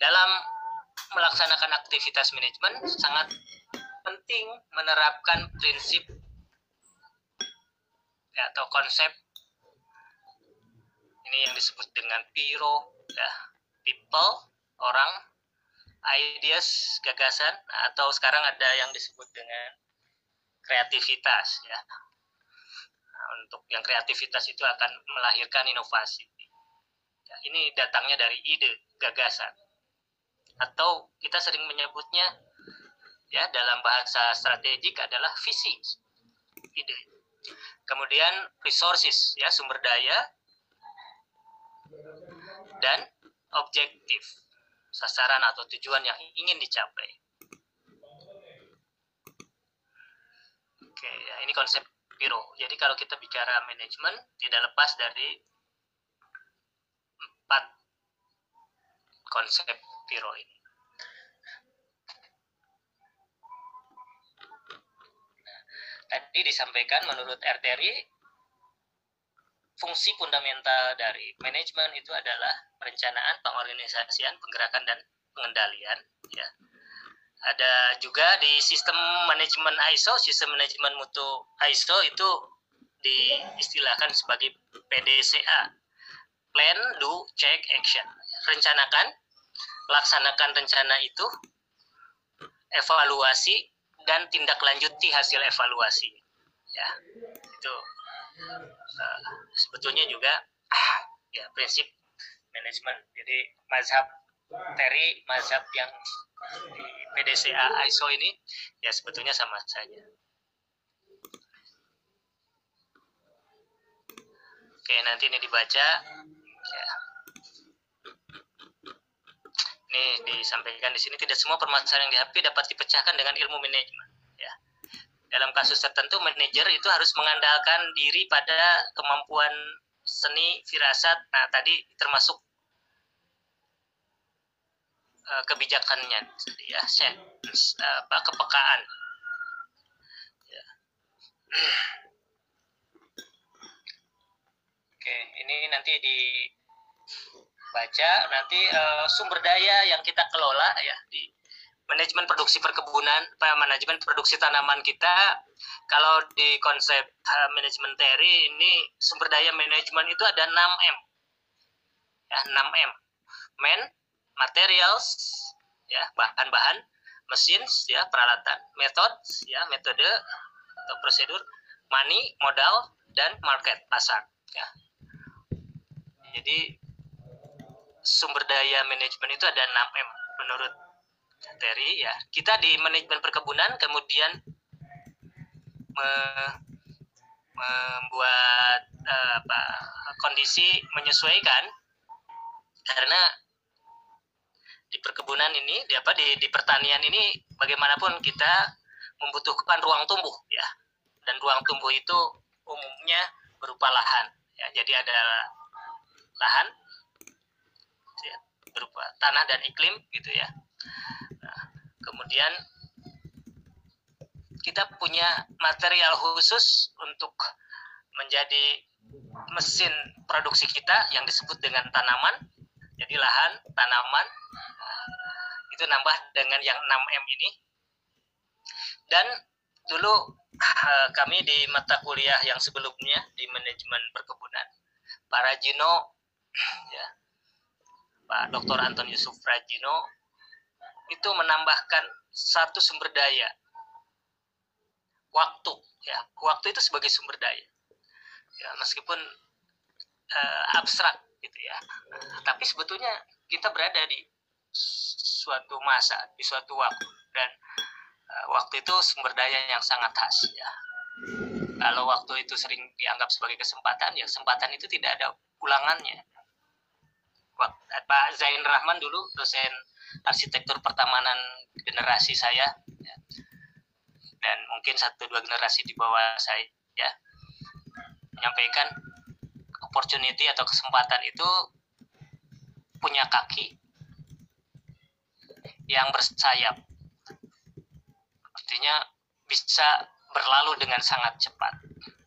dalam melaksanakan aktivitas manajemen sangat penting menerapkan prinsip ya, atau konsep ini yang disebut dengan piro ya people orang ideas gagasan atau sekarang ada yang disebut dengan kreativitas ya. Nah, untuk yang kreativitas itu akan melahirkan inovasi. Ya, ini datangnya dari ide gagasan. Atau kita sering menyebutnya ya dalam bahasa strategik adalah visi ide. Kemudian resources ya sumber daya dan objektif sasaran atau tujuan yang ingin dicapai. Oke, ya ini konsep biro. Jadi kalau kita bicara manajemen tidak lepas dari empat konsep biro ini. Nah, tadi disampaikan menurut RTRI fungsi fundamental dari manajemen itu adalah perencanaan, pengorganisasian, penggerakan dan pengendalian ya. Ada juga di sistem manajemen ISO, sistem manajemen mutu ISO itu diistilahkan sebagai PDCA. Plan, do, check, action. Rencanakan, laksanakan rencana itu, evaluasi dan tindak lanjuti hasil evaluasi. Ya, itu uh, sebetulnya juga ya prinsip manajemen jadi mazhab teri mazhab yang di PDCA ISO ini ya sebetulnya sama saja. Oke nanti ini dibaca. Ya. Ini disampaikan di sini tidak semua permasalahan yang dihadapi dapat dipecahkan dengan ilmu manajemen dalam kasus tertentu manajer itu harus mengandalkan diri pada kemampuan seni firasat. Nah tadi termasuk uh, kebijakannya ya sense apa kepekaan ya. oke ini nanti dibaca nanti uh, sumber daya yang kita kelola ya di manajemen produksi perkebunan, manajemen produksi tanaman kita, kalau di konsep uh, manajemen teori ini sumber daya manajemen itu ada 6M. Ya, 6M. Man, materials, ya, bahan-bahan, mesin, ya, peralatan, method, ya, metode atau prosedur, money, modal, dan market, pasar, ya. Jadi sumber daya manajemen itu ada 6M menurut materi ya kita di manajemen perkebunan kemudian me, membuat uh, apa kondisi menyesuaikan karena di perkebunan ini di apa di, di pertanian ini bagaimanapun kita membutuhkan ruang tumbuh ya. Dan ruang tumbuh itu umumnya berupa lahan ya. Jadi ada lahan ya, berupa tanah dan iklim gitu ya. Kemudian kita punya material khusus untuk menjadi mesin produksi kita yang disebut dengan tanaman. Jadi lahan tanaman itu nambah dengan yang 6M ini. Dan dulu eh, kami di mata kuliah yang sebelumnya di manajemen perkebunan Pak Rajino ya Pak Dr. Anton Yusuf Rajino itu menambahkan satu sumber daya. Waktu ya waktu itu sebagai sumber daya. Ya meskipun uh, abstrak gitu ya. Tapi sebetulnya kita berada di suatu masa di suatu waktu. Dan uh, waktu itu sumber daya yang sangat khas ya. Kalau waktu itu sering dianggap sebagai kesempatan ya kesempatan itu tidak ada ulangannya. Pak Zain Rahman dulu dosen arsitektur pertamanan generasi saya ya. dan mungkin satu dua generasi di bawah saya ya menyampaikan opportunity atau kesempatan itu punya kaki yang bersayap. Artinya bisa berlalu dengan sangat cepat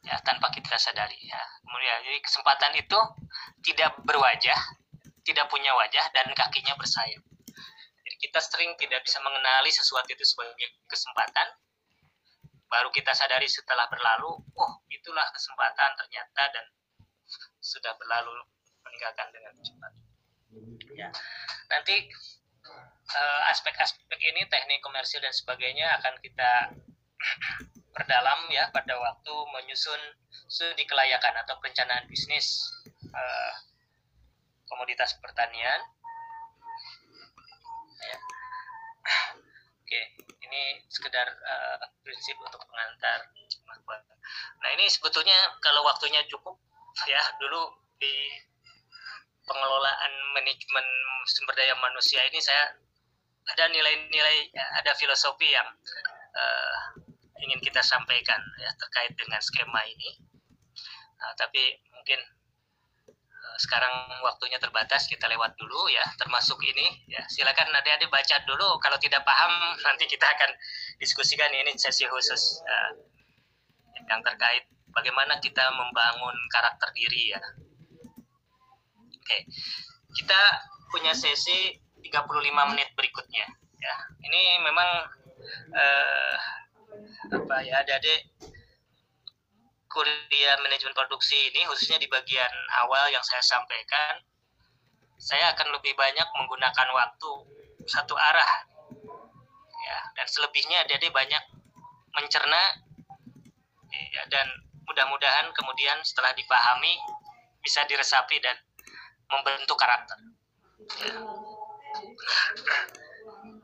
ya tanpa kita sadari ya. Kemudian jadi kesempatan itu tidak berwajah tidak punya wajah dan kakinya bersayap. Kita sering tidak bisa mengenali sesuatu itu sebagai kesempatan. Baru kita sadari setelah berlalu oh itulah kesempatan ternyata dan sudah berlalu meninggalkan dengan cepat. Ya, nanti aspek-aspek uh, ini teknik komersil dan sebagainya akan kita perdalam ya pada waktu menyusun studi kelayakan atau perencanaan bisnis uh, komoditas pertanian. Ya. Oke, ini sekedar uh, prinsip untuk pengantar. Nah ini sebetulnya kalau waktunya cukup ya dulu di pengelolaan manajemen sumber daya manusia ini saya ada nilai-nilai ada filosofi yang uh, ingin kita sampaikan ya terkait dengan skema ini. Nah, tapi mungkin uh, sekarang waktunya terbatas kita lewat dulu ya termasuk ini ya silakan adik-adik baca dulu kalau tidak paham nanti kita akan diskusikan ini sesi khusus uh, yang terkait bagaimana kita membangun karakter diri ya Oke, kita punya sesi 35 menit berikutnya. Ya, ini memang eh, apa ya, adik-adik kuliah manajemen produksi ini khususnya di bagian awal yang saya sampaikan, saya akan lebih banyak menggunakan waktu satu arah. Ya, dan selebihnya adik-adik banyak mencerna ya, dan mudah-mudahan kemudian setelah dipahami bisa diresapi dan membentuk karakter. Ya.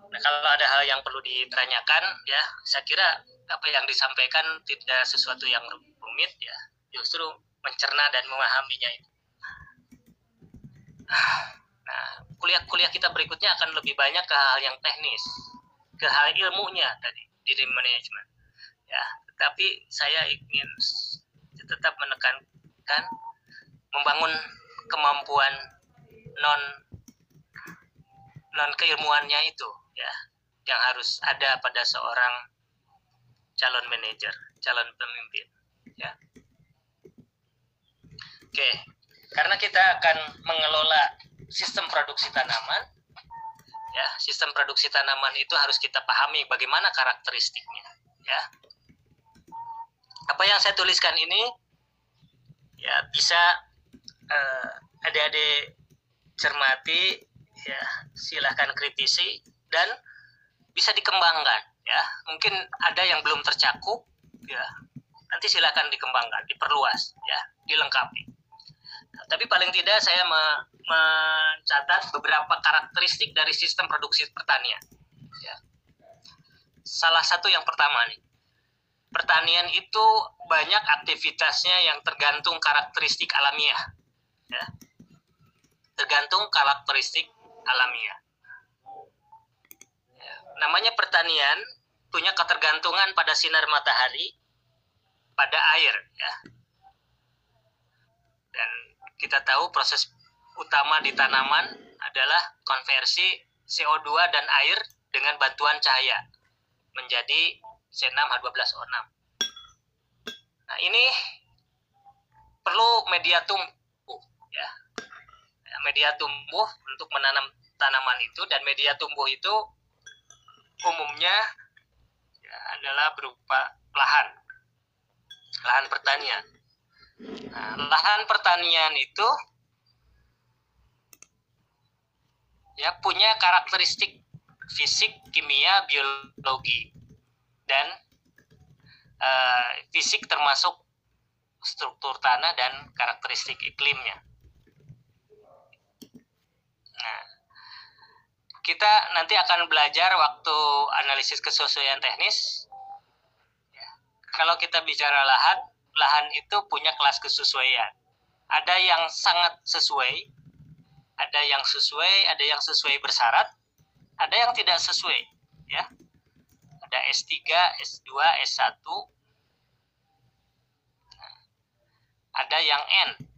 Nah, kalau ada hal yang perlu ditanyakan, ya, saya kira apa yang disampaikan tidak sesuatu yang rumit, ya, justru mencerna dan memahaminya itu. Nah, kuliah-kuliah kita berikutnya akan lebih banyak ke hal yang teknis, ke hal ilmunya tadi, diri manajemen. Ya, tetapi saya ingin tetap menekankan membangun kemampuan non non keilmuannya itu ya yang harus ada pada seorang calon manajer, calon pemimpin ya. Oke, karena kita akan mengelola sistem produksi tanaman ya, sistem produksi tanaman itu harus kita pahami bagaimana karakteristiknya ya. Apa yang saya tuliskan ini ya bisa uh, adik-adik cermati ya silahkan kritisi dan bisa dikembangkan ya. Mungkin ada yang belum tercakup ya. Nanti silahkan dikembangkan diperluas ya dilengkapi. Nah, tapi paling tidak saya me mencatat beberapa karakteristik dari sistem produksi pertanian ya. Salah satu yang pertama nih pertanian itu banyak aktivitasnya yang tergantung karakteristik alamiah ya. Tergantung karakteristik alamiah. Ya, namanya pertanian punya ketergantungan pada sinar matahari, pada air, ya. Dan kita tahu proses utama di tanaman adalah konversi CO2 dan air dengan bantuan cahaya menjadi C6H12O6. Nah, ini perlu media ya media tumbuh untuk menanam tanaman itu dan media tumbuh itu umumnya ya, adalah berupa lahan lahan pertanian. Nah, lahan pertanian itu ya punya karakteristik fisik kimia biologi dan uh, fisik termasuk struktur tanah dan karakteristik iklimnya Nah, kita nanti akan belajar waktu analisis kesesuaian teknis. Ya. Kalau kita bicara lahan, lahan itu punya kelas kesesuaian. Ada yang sangat sesuai, ada yang sesuai, ada yang sesuai bersyarat, ada yang tidak sesuai, ya. Ada S3, S2, S1. Nah, ada yang N,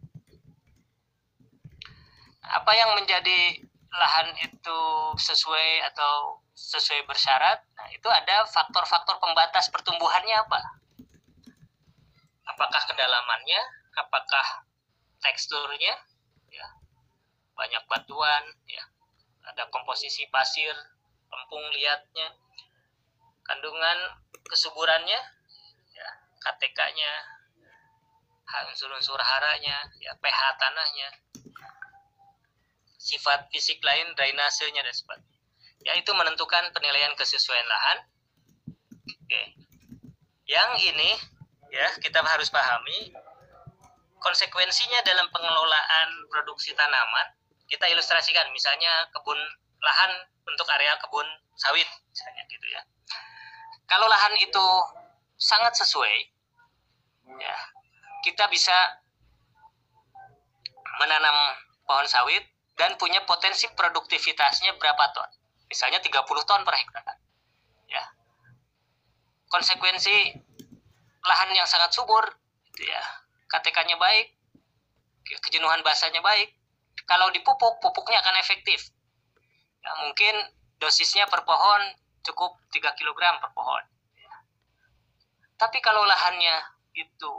apa yang menjadi lahan itu sesuai atau sesuai bersyarat? Nah itu ada faktor-faktor pembatas pertumbuhannya apa? Apakah kedalamannya? Apakah teksturnya? Ya banyak batuan ya. Ada komposisi pasir lempung liatnya kandungan kesuburannya ya KTK-nya unsur-unsur haranya ya pH tanahnya sifat fisik lain, drainasenya dan sebagainya. Yaitu menentukan penilaian kesesuaian lahan. Oke. Yang ini ya kita harus pahami konsekuensinya dalam pengelolaan produksi tanaman. Kita ilustrasikan misalnya kebun lahan untuk area kebun sawit misalnya gitu ya. Kalau lahan itu sangat sesuai ya, kita bisa menanam pohon sawit dan punya potensi produktivitasnya berapa ton. Misalnya 30 ton per hektar. Ya. Konsekuensi lahan yang sangat subur gitu ya. KTK-nya baik, kejenuhan basahnya baik. Kalau dipupuk, pupuknya akan efektif. Ya, mungkin dosisnya per pohon cukup 3 kg per pohon. Ya. Tapi kalau lahannya itu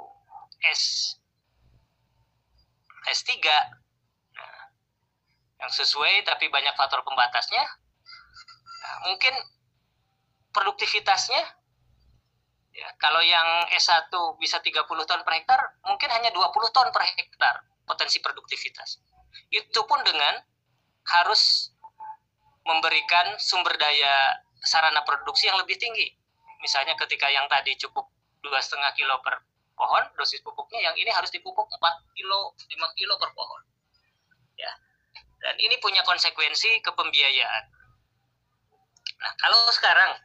S S3 yang sesuai tapi banyak faktor pembatasnya. Nah, mungkin produktivitasnya ya kalau yang S1 bisa 30 ton per hektar mungkin hanya 20 ton per hektar potensi produktivitas. Itu pun dengan harus memberikan sumber daya sarana produksi yang lebih tinggi. Misalnya ketika yang tadi cukup dua setengah kilo per pohon dosis pupuknya yang ini harus dipupuk 4 kilo 5 kilo per pohon. Ya dan ini punya konsekuensi kepembiayaan. Nah, kalau sekarang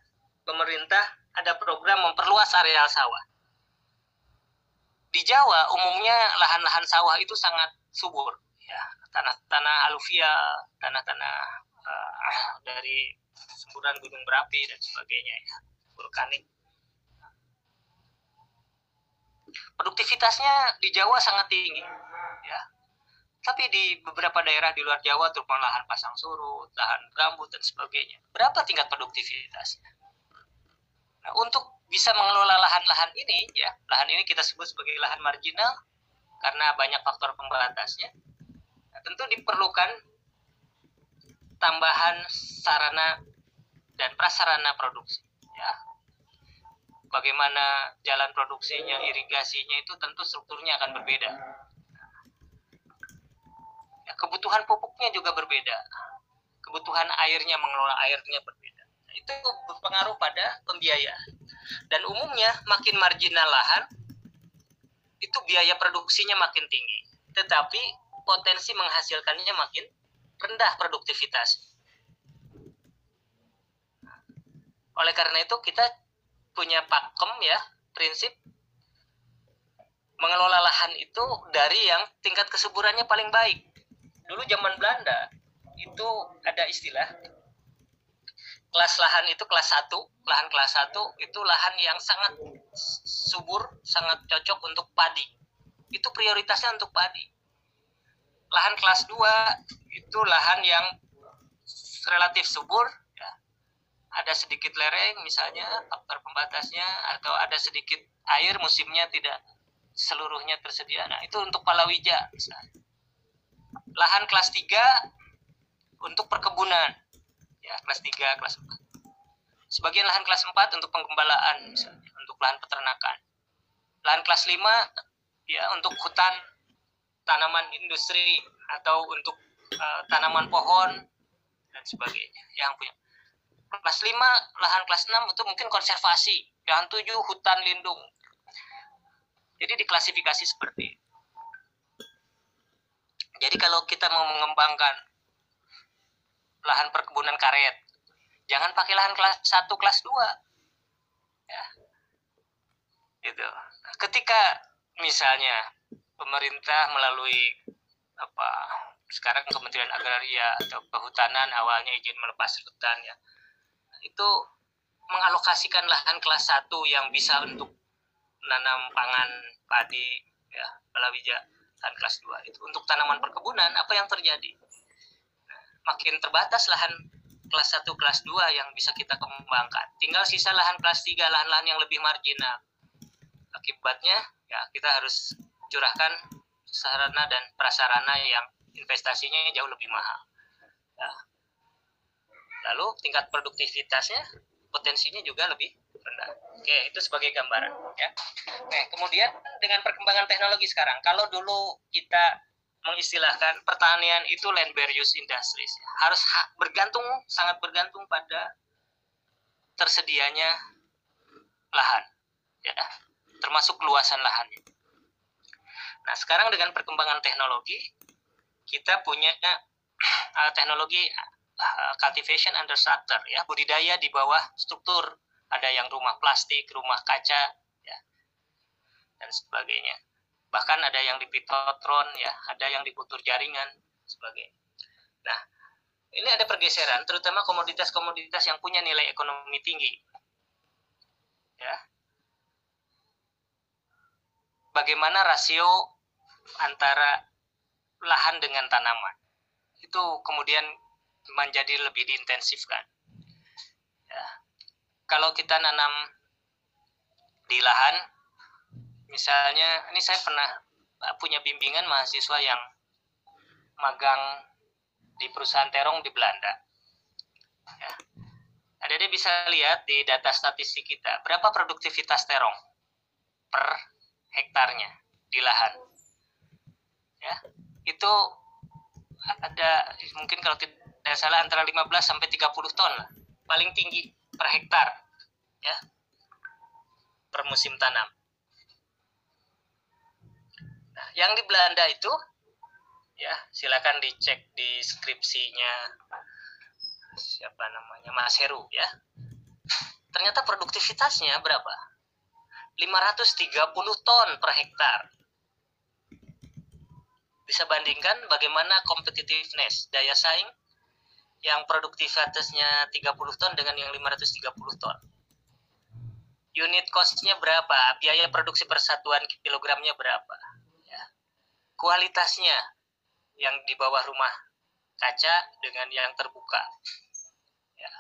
pemerintah ada program memperluas areal sawah. Di Jawa umumnya lahan-lahan sawah itu sangat subur, ya tanah-tanah aluvia, tanah-tanah uh, dari semburan gunung berapi dan sebagainya, ya vulkanik. Produktivitasnya di Jawa sangat tinggi, ya tapi di beberapa daerah di luar Jawa, terutama lahan pasang surut, lahan gambut, dan sebagainya, berapa tingkat produktivitasnya? Nah, untuk bisa mengelola lahan-lahan ini, ya, lahan ini kita sebut sebagai lahan marginal karena banyak faktor pembatasnya. Nah, tentu diperlukan tambahan sarana dan prasarana produksi. Ya, bagaimana jalan produksinya, irigasinya itu tentu strukturnya akan berbeda kebutuhan pupuknya juga berbeda. Kebutuhan airnya mengelola airnya berbeda. Itu berpengaruh pada pembiayaan. Dan umumnya makin marginal lahan itu biaya produksinya makin tinggi. Tetapi potensi menghasilkannya makin rendah produktivitas. Oleh karena itu kita punya pakem ya prinsip mengelola lahan itu dari yang tingkat kesuburannya paling baik dulu zaman Belanda itu ada istilah kelas lahan itu kelas satu lahan kelas satu itu lahan yang sangat subur sangat cocok untuk padi. Itu prioritasnya untuk padi. Lahan kelas 2 itu lahan yang relatif subur ya. ada sedikit lereng misalnya faktor pembatasnya atau ada sedikit air musimnya tidak seluruhnya tersedia. Nah itu untuk palawija misalnya lahan kelas 3 untuk perkebunan. Ya, kelas 3, kelas 4. Sebagian lahan kelas 4 untuk penggembalaan misalnya, untuk lahan peternakan. Lahan kelas 5 ya untuk hutan, tanaman industri atau untuk uh, tanaman pohon dan sebagainya. Yang punya kelas 5, lahan kelas 6 itu mungkin konservasi. Yang 7 hutan lindung. Jadi diklasifikasi seperti itu. Jadi kalau kita mau mengembangkan lahan perkebunan karet, jangan pakai lahan kelas 1, kelas 2. Ya. Gitu. Ketika misalnya pemerintah melalui apa sekarang Kementerian Agraria atau Kehutanan awalnya izin melepas hutan ya itu mengalokasikan lahan kelas 1 yang bisa untuk menanam pangan padi ya palawija lahan kelas 2 itu untuk tanaman perkebunan apa yang terjadi? Makin terbatas lahan kelas 1 kelas 2 yang bisa kita kembangkan. Tinggal sisa lahan kelas 3 lahan-lahan yang lebih marginal. Akibatnya ya kita harus curahkan sarana dan prasarana yang investasinya jauh lebih mahal. Ya. lalu tingkat produktivitasnya potensinya juga lebih Oke, itu sebagai gambaran ya. Nah, kemudian dengan perkembangan teknologi sekarang, kalau dulu kita mengistilahkan pertanian itu land barriers industries harus ha bergantung sangat bergantung pada tersedianya lahan ya termasuk luasan lahan nah sekarang dengan perkembangan teknologi kita punya uh, teknologi uh, cultivation under structure ya budidaya di bawah struktur ada yang rumah plastik rumah kaca ya dan sebagainya. Bahkan ada yang di pitotron ya ada yang di kultur jaringan sebagainya. Nah ini ada pergeseran terutama komoditas-komoditas yang punya nilai ekonomi tinggi. Ya. Bagaimana rasio antara lahan dengan tanaman? Itu kemudian menjadi lebih diintensifkan. Ya. Kalau kita nanam di lahan misalnya ini saya pernah punya bimbingan mahasiswa yang magang di perusahaan terong di Belanda. Ya. Ada dia bisa lihat di data statistik kita berapa produktivitas terong per hektarnya di lahan. Ya, itu ada mungkin kalau tidak salah antara 15 sampai 30 ton lah, paling tinggi per hektar ya per musim tanam. Yang di Belanda itu ya silakan dicek di skripsinya siapa namanya Mas Heru ya. Ternyata produktivitasnya berapa? 530 ton per hektar. Bisa bandingkan bagaimana competitiveness daya saing yang produktivitasnya 30 ton dengan yang 530 ton unit costnya berapa biaya produksi persatuan kilogramnya berapa kualitasnya yang di bawah rumah kaca dengan yang terbuka. Ya.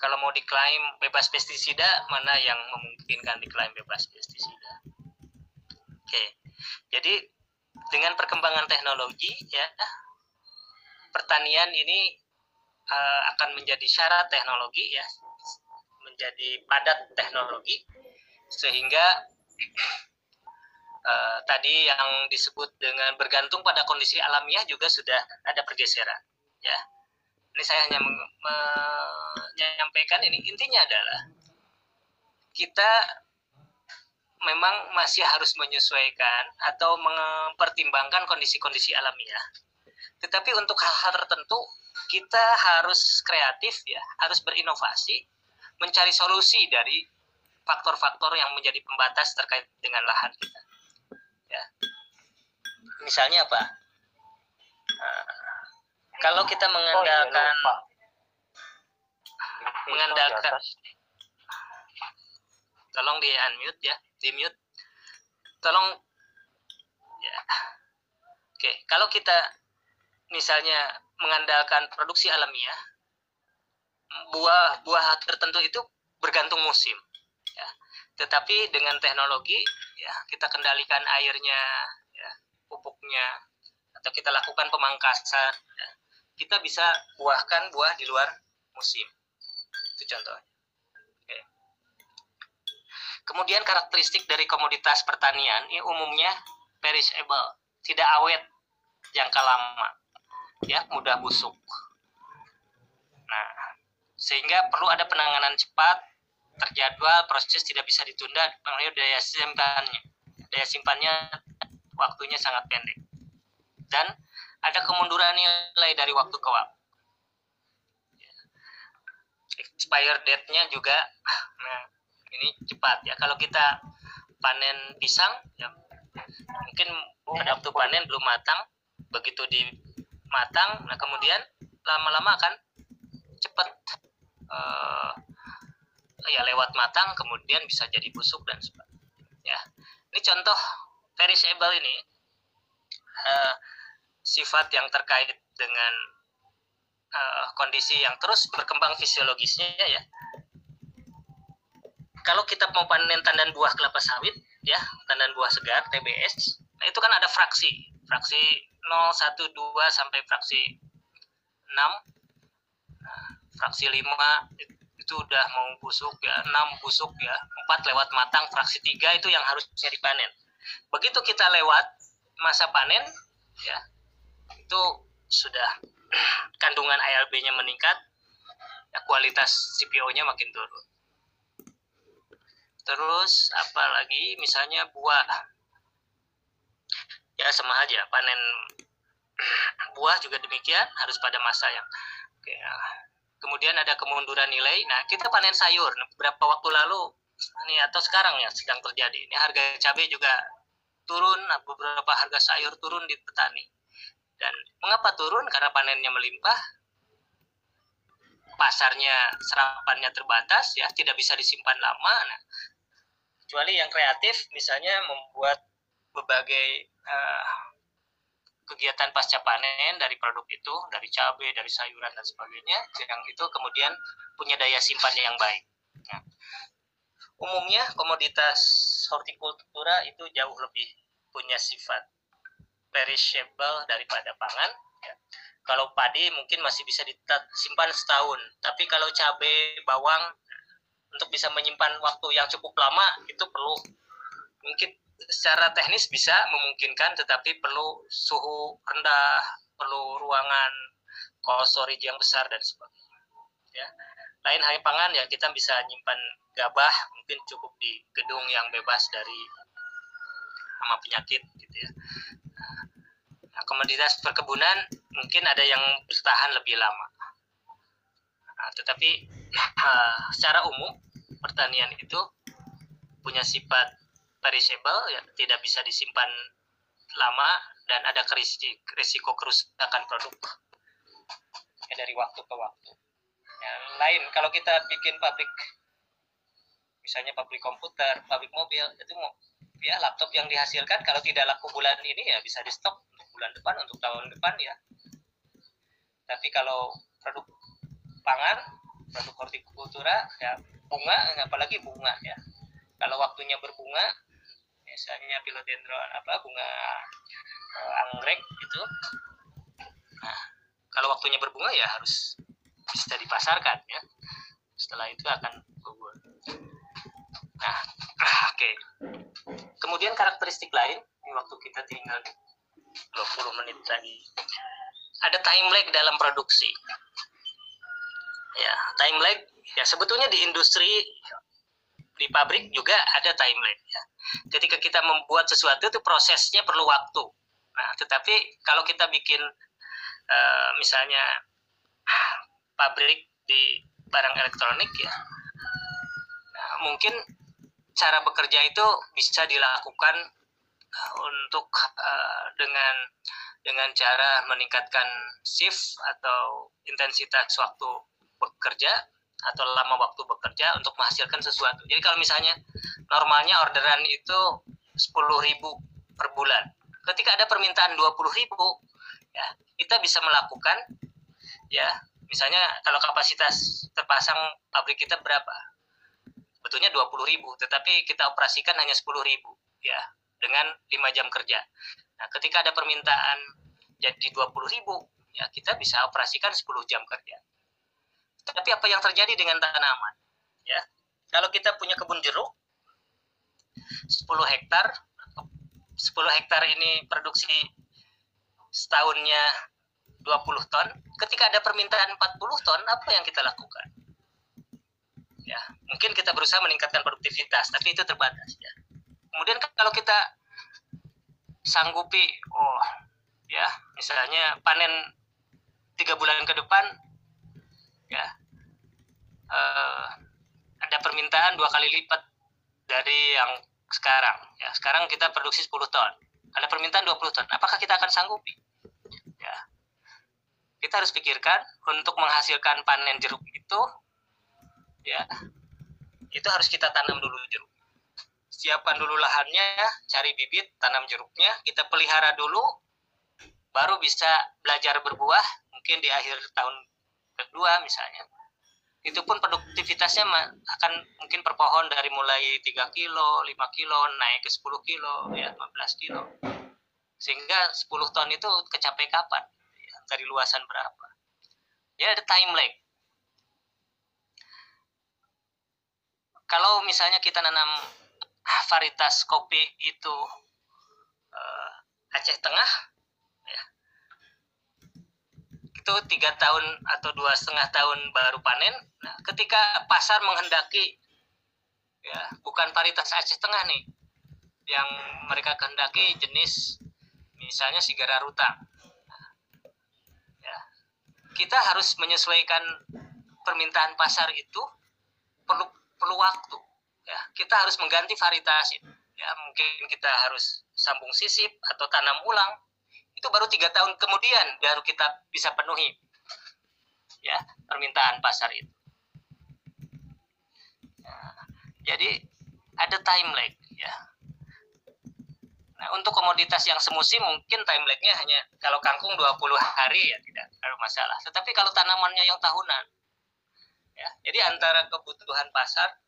Kalau mau diklaim bebas pestisida, mana yang memungkinkan diklaim bebas pestisida? Oke, jadi dengan perkembangan teknologi, ya, pertanian ini uh, akan menjadi syarat teknologi, ya, menjadi padat teknologi, sehingga uh, tadi yang disebut dengan bergantung pada kondisi alamiah juga sudah ada pergeseran ya. Ini saya hanya menyampaikan ini. Intinya adalah kita memang masih harus menyesuaikan atau mempertimbangkan kondisi-kondisi alamiah tetapi untuk hal-hal tertentu kita harus kreatif ya harus berinovasi mencari solusi dari faktor-faktor yang menjadi pembatas terkait dengan lahan kita. Ya. Misalnya apa? Nah, kalau kita mengandalkan oh, iya, mengandalkan tolong di unmute ya di mute. Tolong ya. Oke kalau kita misalnya mengandalkan produksi alamiah buah buah tertentu itu bergantung musim ya. Tetapi dengan teknologi ya kita kendalikan airnya ya pupuknya atau kita lakukan pemangkasan ya, kita bisa buahkan buah di luar musim. Itu contohnya. Kemudian karakteristik dari komoditas pertanian ini umumnya perishable tidak awet jangka lama ya mudah busuk. Nah sehingga perlu ada penanganan cepat terjadwal proses tidak bisa ditunda karena daya simpannya. Daya simpannya waktunya sangat pendek. Dan ada kemunduran nilai dari waktu ke waktu. Expire date-nya juga nah ini cepat ya. Kalau kita panen pisang ya mungkin pada waktu panen belum matang begitu di matang nah kemudian lama-lama akan cepat uh, ya lewat matang kemudian bisa jadi busuk dan sebagainya. Ya, ini contoh perishable ini uh, sifat yang terkait dengan uh, kondisi yang terus berkembang fisiologisnya ya. Kalau kita mau panen tandan buah kelapa sawit ya, tandan buah segar TBS, nah itu kan ada fraksi, fraksi 0, 1, 2 sampai fraksi 6, nah, fraksi 5 itu udah mau busuk ya enam busuk ya empat lewat matang fraksi tiga itu yang harusnya dipanen. Begitu kita lewat masa panen ya itu sudah kandungan ALB-nya meningkat ya kualitas CPO-nya makin turun. Terus apa lagi? Misalnya buah ya sama aja panen buah juga demikian harus pada masa yang oke, ya. kemudian ada kemunduran nilai nah kita panen sayur. Beberapa waktu lalu ini atau sekarang ya sedang terjadi. Ini harga cabai juga turun nah, beberapa harga sayur turun di petani. Dan mengapa turun? Karena panennya melimpah pasarnya serapannya terbatas ya tidak bisa disimpan lama nah, kecuali yang kreatif misalnya membuat berbagai uh, kegiatan pasca panen dari produk itu, dari cabai, dari sayuran dan sebagainya, yang itu kemudian punya daya simpan yang baik. Nah, umumnya komoditas hortikultura itu jauh lebih punya sifat perishable daripada pangan. Ya. Kalau padi mungkin masih bisa disimpan setahun, tapi kalau cabai, bawang untuk bisa menyimpan waktu yang cukup lama itu perlu mungkin secara teknis bisa memungkinkan tetapi perlu suhu rendah perlu ruangan cold yang besar dan sebagainya ya. Lain halnya pangan ya kita bisa nyimpan gabah mungkin cukup di gedung yang bebas dari hama penyakit gitu ya. Nah, komoditas perkebunan mungkin ada yang bertahan lebih lama. Nah, tetapi uh, secara umum pertanian itu punya sifat perishable ya tidak bisa disimpan lama dan ada risiko kerusakan produk ya, dari waktu ke waktu. Yang lain kalau kita bikin pabrik misalnya pabrik komputer, pabrik mobil itu mau ya laptop yang dihasilkan kalau tidak laku bulan ini ya bisa di stok untuk bulan depan untuk tahun depan ya. Tapi kalau produk pangan, produk hortikultura ya bunga apalagi bunga ya. Kalau waktunya berbunga misalnya philodendron apa bunga uh, anggrek itu nah kalau waktunya berbunga ya harus bisa dipasarkan ya. Setelah itu akan gugur. Nah oke. Okay. kemudian karakteristik lain ini waktu kita tinggal 20 menit lagi ada time lag dalam produksi. Ya time lag ya sebetulnya di industri di pabrik juga ada time lag ya ketika kita membuat sesuatu itu prosesnya perlu waktu. Nah, tetapi kalau kita bikin uh, misalnya pabrik di barang elektronik ya, nah, mungkin cara bekerja itu bisa dilakukan uh, untuk uh, dengan dengan cara meningkatkan shift atau intensitas waktu bekerja atau lama waktu bekerja untuk menghasilkan sesuatu. Jadi kalau misalnya normalnya orderan itu 10.000 per bulan. Ketika ada permintaan 20.000 ya, kita bisa melakukan ya, misalnya kalau kapasitas terpasang pabrik kita berapa? Betulnya 20.000, tetapi kita operasikan hanya 10.000 ya, dengan 5 jam kerja. Nah, ketika ada permintaan jadi 20.000 ya, kita bisa operasikan 10 jam kerja tapi apa yang terjadi dengan tanaman? Ya, kalau kita punya kebun jeruk 10 hektar 10 hektar ini produksi setahunnya 20 ton, ketika ada permintaan 40 ton, apa yang kita lakukan? Ya, mungkin kita berusaha meningkatkan produktivitas, tapi itu terbatas ya. Kemudian kalau kita sanggupi, oh ya, misalnya panen tiga bulan ke depan ya. Uh, ada permintaan dua kali lipat dari yang sekarang. Ya sekarang kita produksi 10 ton. Ada permintaan 20 ton. Apakah kita akan sanggupi? Ya. Kita harus pikirkan untuk menghasilkan panen jeruk itu ya itu harus kita tanam dulu jeruk. Siapkan dulu lahannya cari bibit tanam jeruknya kita pelihara dulu baru bisa belajar berbuah mungkin di akhir tahun kedua misalnya itu pun produktivitasnya akan mungkin per pohon dari mulai 3 kilo, 5 kilo, naik ke 10 kilo, ya 15 kilo. Sehingga 10 ton itu kecapai kapan? Ya, dari luasan berapa? Ya ada time lag. Kalau misalnya kita nanam varietas kopi itu uh, Aceh Tengah itu tiga tahun atau dua setengah tahun baru panen. Nah, ketika pasar menghendaki ya bukan varietas Aceh Tengah nih yang mereka kehendaki jenis misalnya sigara ruta. ya, kita harus menyesuaikan permintaan pasar itu perlu perlu waktu. Ya, kita harus mengganti varietas itu. Ya, mungkin kita harus sambung sisip atau tanam ulang. Itu baru tiga tahun kemudian baru kita bisa penuhi ya permintaan pasar itu. Ya, jadi ada time lag ya Nah, untuk komoditas yang semusim mungkin time lag-nya hanya kalau kangkung 20 hari ya tidak ada masalah. Tetapi kalau tanamannya yang tahunan ya. Jadi antara kebutuhan pasar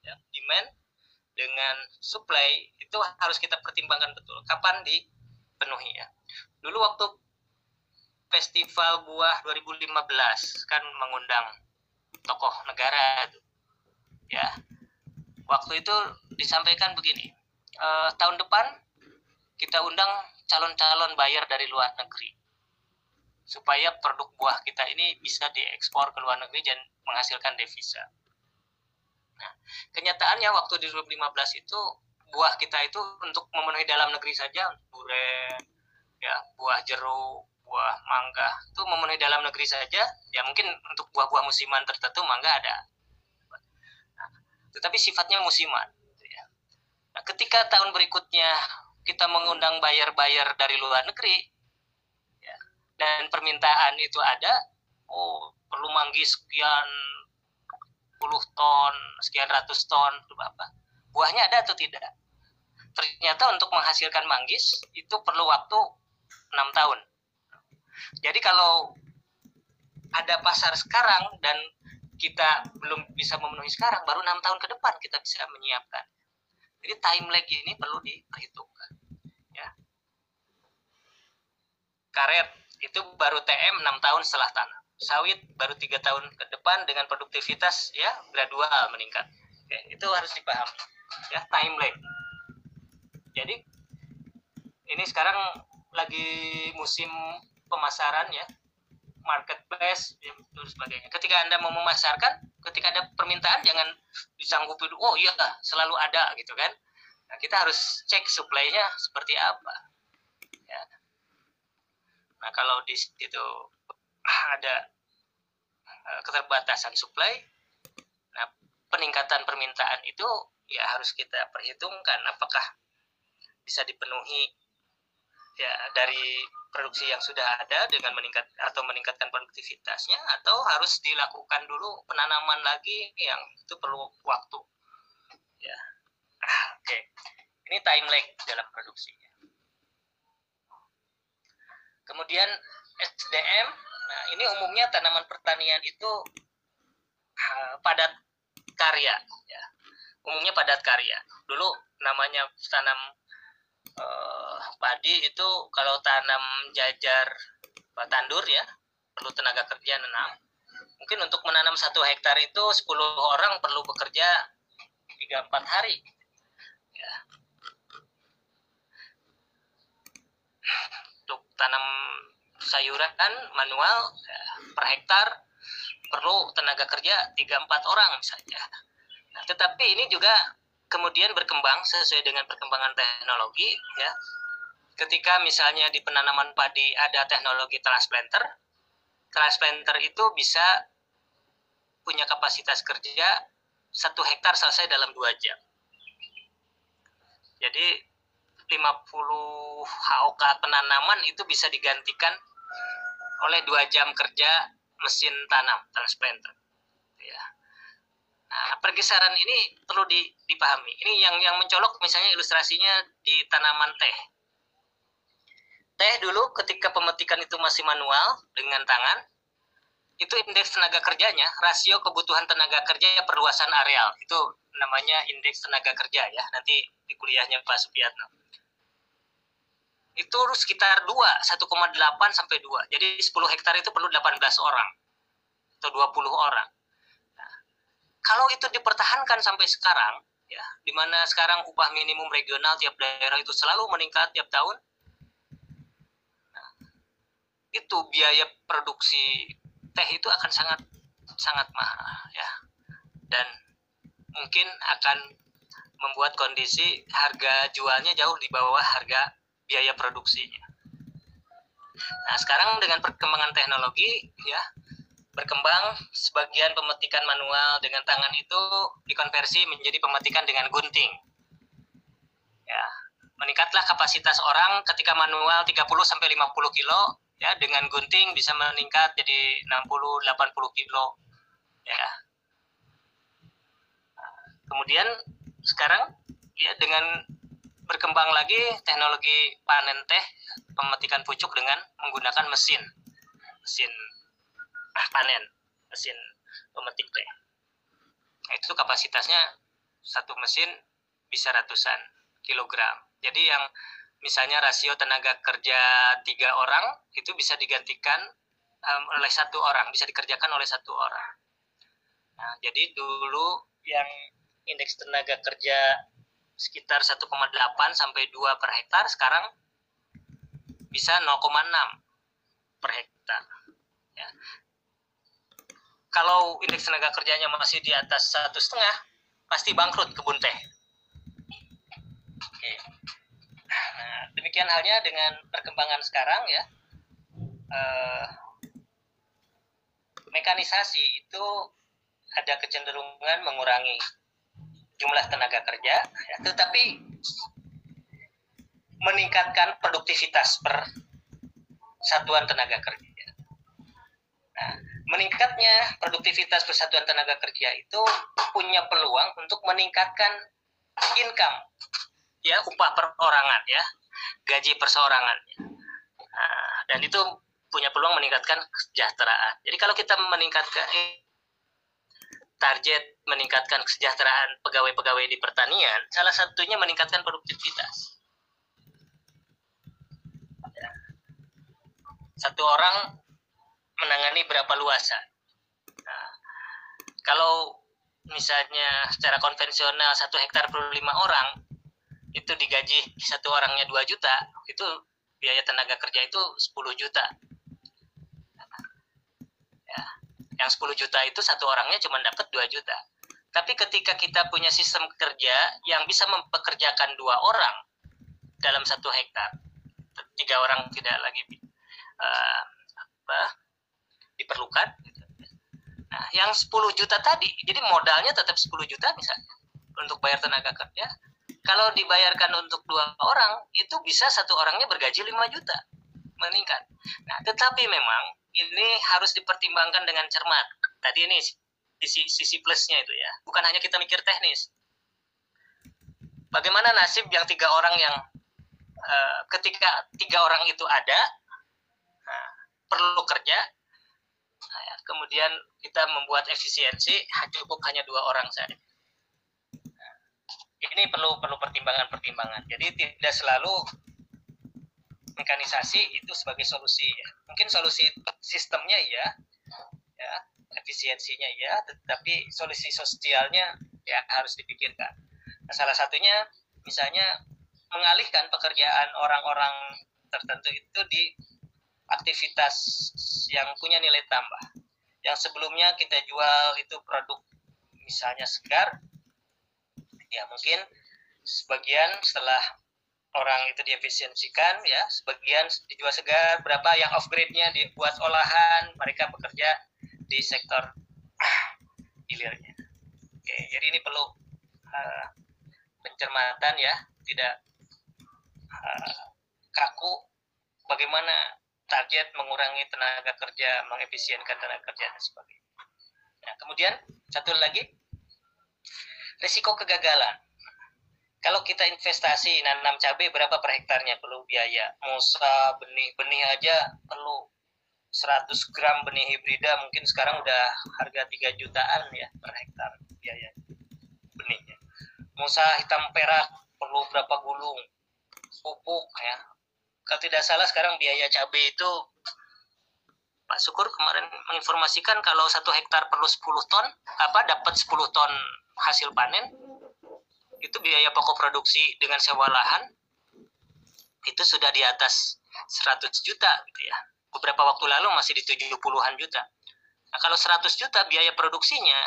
ya, demand dengan supply itu harus kita pertimbangkan betul kapan dipenuhi ya. Dulu waktu festival buah 2015 kan mengundang tokoh negara itu. Ya. Waktu itu disampaikan begini. Eh, tahun depan kita undang calon-calon buyer dari luar negeri supaya produk buah kita ini bisa diekspor ke luar negeri dan menghasilkan devisa. Nah, kenyataannya waktu di 2015 itu buah kita itu untuk memenuhi dalam negeri saja, durian, ya, buah jeruk, buah mangga itu memenuhi dalam negeri saja. Ya mungkin untuk buah-buah musiman tertentu mangga ada, tetapi sifatnya musiman. Gitu ya. Nah, ketika tahun berikutnya kita mengundang bayar-bayar dari luar negeri ya, dan permintaan itu ada oh perlu manggis sekian puluh ton sekian ratus ton apa buahnya ada atau tidak ternyata untuk menghasilkan manggis itu perlu waktu enam tahun jadi kalau ada pasar sekarang dan kita belum bisa memenuhi sekarang baru enam tahun ke depan kita bisa menyiapkan jadi time lag ini perlu diperhitungkan. Ya. Karet itu baru TM 6 tahun setelah tanam. Sawit baru tiga tahun ke depan dengan produktivitas ya gradual meningkat. Oke, itu harus dipahami. Ya, time lag. Jadi ini sekarang lagi musim pemasaran ya marketplace dan sebagainya. Ketika Anda mau memasarkan, ketika ada permintaan jangan disanggupi oh iya selalu ada gitu kan. Nah, kita harus cek supply-nya seperti apa. Ya. Nah, kalau di situ ada eh, keterbatasan supply, nah peningkatan permintaan itu ya harus kita perhitungkan apakah bisa dipenuhi ya dari produksi yang sudah ada dengan meningkat atau meningkatkan produktivitasnya atau harus dilakukan dulu penanaman lagi yang itu perlu waktu? Ya. Ah, oke. Okay. ini time lag dalam produksinya kemudian SDM nah ini umumnya tanaman pertanian itu uh, padat karya ya. Umumnya padat karya. Dulu namanya tanam uh, padi itu kalau tanam jajar tandur ya perlu tenaga kerja nanam mungkin untuk menanam satu hektar itu 10 orang perlu bekerja 3-4 hari. Ya. untuk tanam sayuran manual ya, per hektar perlu tenaga kerja 3-4 orang misalnya nah, tetapi ini juga kemudian berkembang sesuai dengan perkembangan teknologi ya. Ketika misalnya di penanaman padi ada teknologi transplanter transplanter itu bisa punya kapasitas kerja satu hektar selesai dalam dua jam. Jadi 50 HOK penanaman itu bisa digantikan oleh dua jam kerja mesin tanam transplanter ya Nah, pergeseran ini perlu dipahami. Ini yang yang mencolok misalnya ilustrasinya di tanaman teh. Teh dulu ketika pemetikan itu masih manual dengan tangan, itu indeks tenaga kerjanya, rasio kebutuhan tenaga kerja perluasan areal. Itu namanya indeks tenaga kerja ya, nanti di kuliahnya Pak Supiatno. Itu sekitar 2, 1,8 sampai 2. Jadi 10 hektar itu perlu 18 orang atau 20 orang kalau itu dipertahankan sampai sekarang ya di mana sekarang upah minimum regional tiap daerah itu selalu meningkat tiap tahun itu biaya produksi teh itu akan sangat sangat mahal ya dan mungkin akan membuat kondisi harga jualnya jauh di bawah harga biaya produksinya. Nah, sekarang dengan perkembangan teknologi ya berkembang sebagian pemetikan manual dengan tangan itu dikonversi menjadi pemetikan dengan gunting. Ya, meningkatlah kapasitas orang ketika manual 30 sampai 50 kilo ya dengan gunting bisa meningkat jadi 60 80 kilo ya. Kemudian sekarang ya dengan berkembang lagi teknologi panen teh pemetikan pucuk dengan menggunakan mesin mesin panen mesin pemetik teh nah, itu kapasitasnya satu mesin bisa ratusan kilogram jadi yang misalnya rasio tenaga kerja tiga orang itu bisa digantikan um, oleh satu orang bisa dikerjakan oleh satu orang nah, jadi dulu yang indeks tenaga kerja sekitar 1,8 sampai 2 per hektar sekarang bisa 0,6 per hektar. Ya. Kalau indeks tenaga kerjanya masih di atas satu setengah, pasti bangkrut kebun teh. Oke. Nah, demikian halnya dengan perkembangan sekarang ya. Eh, mekanisasi itu ada kecenderungan mengurangi jumlah tenaga kerja, ya, tetapi meningkatkan produktivitas per satuan tenaga kerja. Nah, meningkatnya produktivitas persatuan tenaga kerja itu punya peluang untuk meningkatkan income, ya upah perorangan, ya gaji perseorangan. Nah, dan itu punya peluang meningkatkan kesejahteraan. Jadi kalau kita meningkatkan target meningkatkan kesejahteraan pegawai-pegawai di pertanian, salah satunya meningkatkan produktivitas. Ya. Satu orang menangani berapa luasan. Nah, kalau misalnya secara konvensional satu hektar perlu lima orang, itu digaji satu orangnya 2 juta, itu biaya tenaga kerja itu 10 juta yang 10 juta itu satu orangnya cuma dapat 2 juta. Tapi ketika kita punya sistem kerja yang bisa mempekerjakan dua orang dalam satu hektar, tiga orang tidak lagi uh, apa, diperlukan. Gitu. Nah, yang 10 juta tadi, jadi modalnya tetap 10 juta misalnya untuk bayar tenaga kerja. Kalau dibayarkan untuk dua orang, itu bisa satu orangnya bergaji 5 juta meningkat. Nah, tetapi memang ini harus dipertimbangkan dengan cermat. Tadi ini sisi, sisi plusnya itu ya. Bukan hanya kita mikir teknis. Bagaimana nasib yang tiga orang yang uh, ketika tiga orang itu ada uh, perlu kerja, kemudian kita membuat efisiensi cukup hanya dua orang saja. Nah, ini perlu perlu pertimbangan-pertimbangan. Jadi tidak selalu mekanisasi itu sebagai solusi ya. Mungkin solusi sistemnya ya, ya efisiensinya ya, tetapi solusi sosialnya ya harus dipikirkan. Nah, salah satunya misalnya mengalihkan pekerjaan orang-orang tertentu itu di aktivitas yang punya nilai tambah. Yang sebelumnya kita jual itu produk misalnya segar, ya mungkin sebagian setelah orang itu diefisiensikan ya sebagian dijual segar berapa yang off grade-nya dibuat olahan mereka bekerja di sektor hilirnya oke jadi ini perlu uh, pencermatan ya tidak uh, kaku bagaimana target mengurangi tenaga kerja mengefisienkan tenaga kerja dan sebagainya. Nah, kemudian satu lagi risiko kegagalan. Kalau kita investasi nanam cabai berapa per hektarnya? Perlu biaya. Musa benih benih aja perlu 100 gram benih hibrida mungkin sekarang udah harga 3 jutaan ya per hektar biaya benihnya. Musa hitam perak perlu berapa gulung? Pupuk ya kalau tidak salah sekarang biaya cabai itu Pak Syukur kemarin menginformasikan kalau satu hektar perlu 10 ton apa dapat 10 ton hasil panen itu biaya pokok produksi dengan sewa lahan itu sudah di atas 100 juta gitu ya beberapa waktu lalu masih di 70-an juta. Nah, kalau 100 juta biaya produksinya,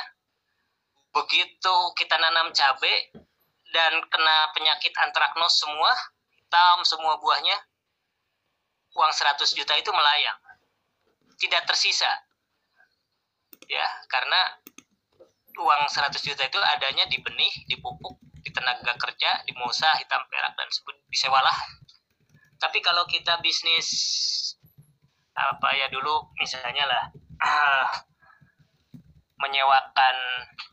begitu kita nanam cabai dan kena penyakit antraknos semua, hitam semua buahnya, uang 100 juta itu melayang. Tidak tersisa. Ya, karena uang 100 juta itu adanya di benih, di pupuk, di tenaga kerja, di musa, hitam perak, dan di sewa lahan. Tapi kalau kita bisnis apa ya dulu misalnya lah menyewakan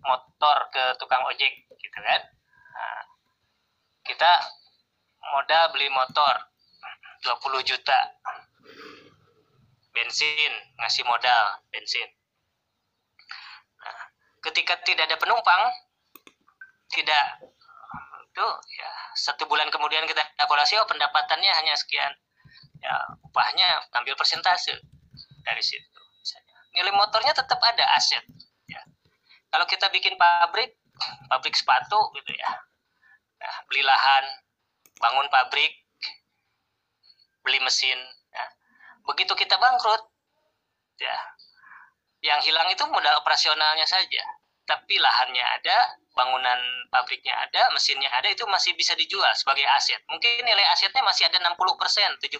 motor ke tukang ojek gitu kan nah, kita modal beli motor 20 juta. Bensin ngasih modal bensin. Nah, ketika tidak ada penumpang tidak itu ya satu bulan kemudian kita kalkulasi oh pendapatannya hanya sekian. Ya upahnya ambil persentase dari situ misalnya. Nilai motornya tetap ada aset ya. Kalau kita bikin pabrik pabrik sepatu gitu ya. Nah, beli lahan bangun pabrik beli mesin ya. begitu kita bangkrut ya yang hilang itu modal operasionalnya saja tapi lahannya ada, bangunan pabriknya ada, mesinnya ada, itu masih bisa dijual sebagai aset. Mungkin nilai asetnya masih ada 60%, 70%.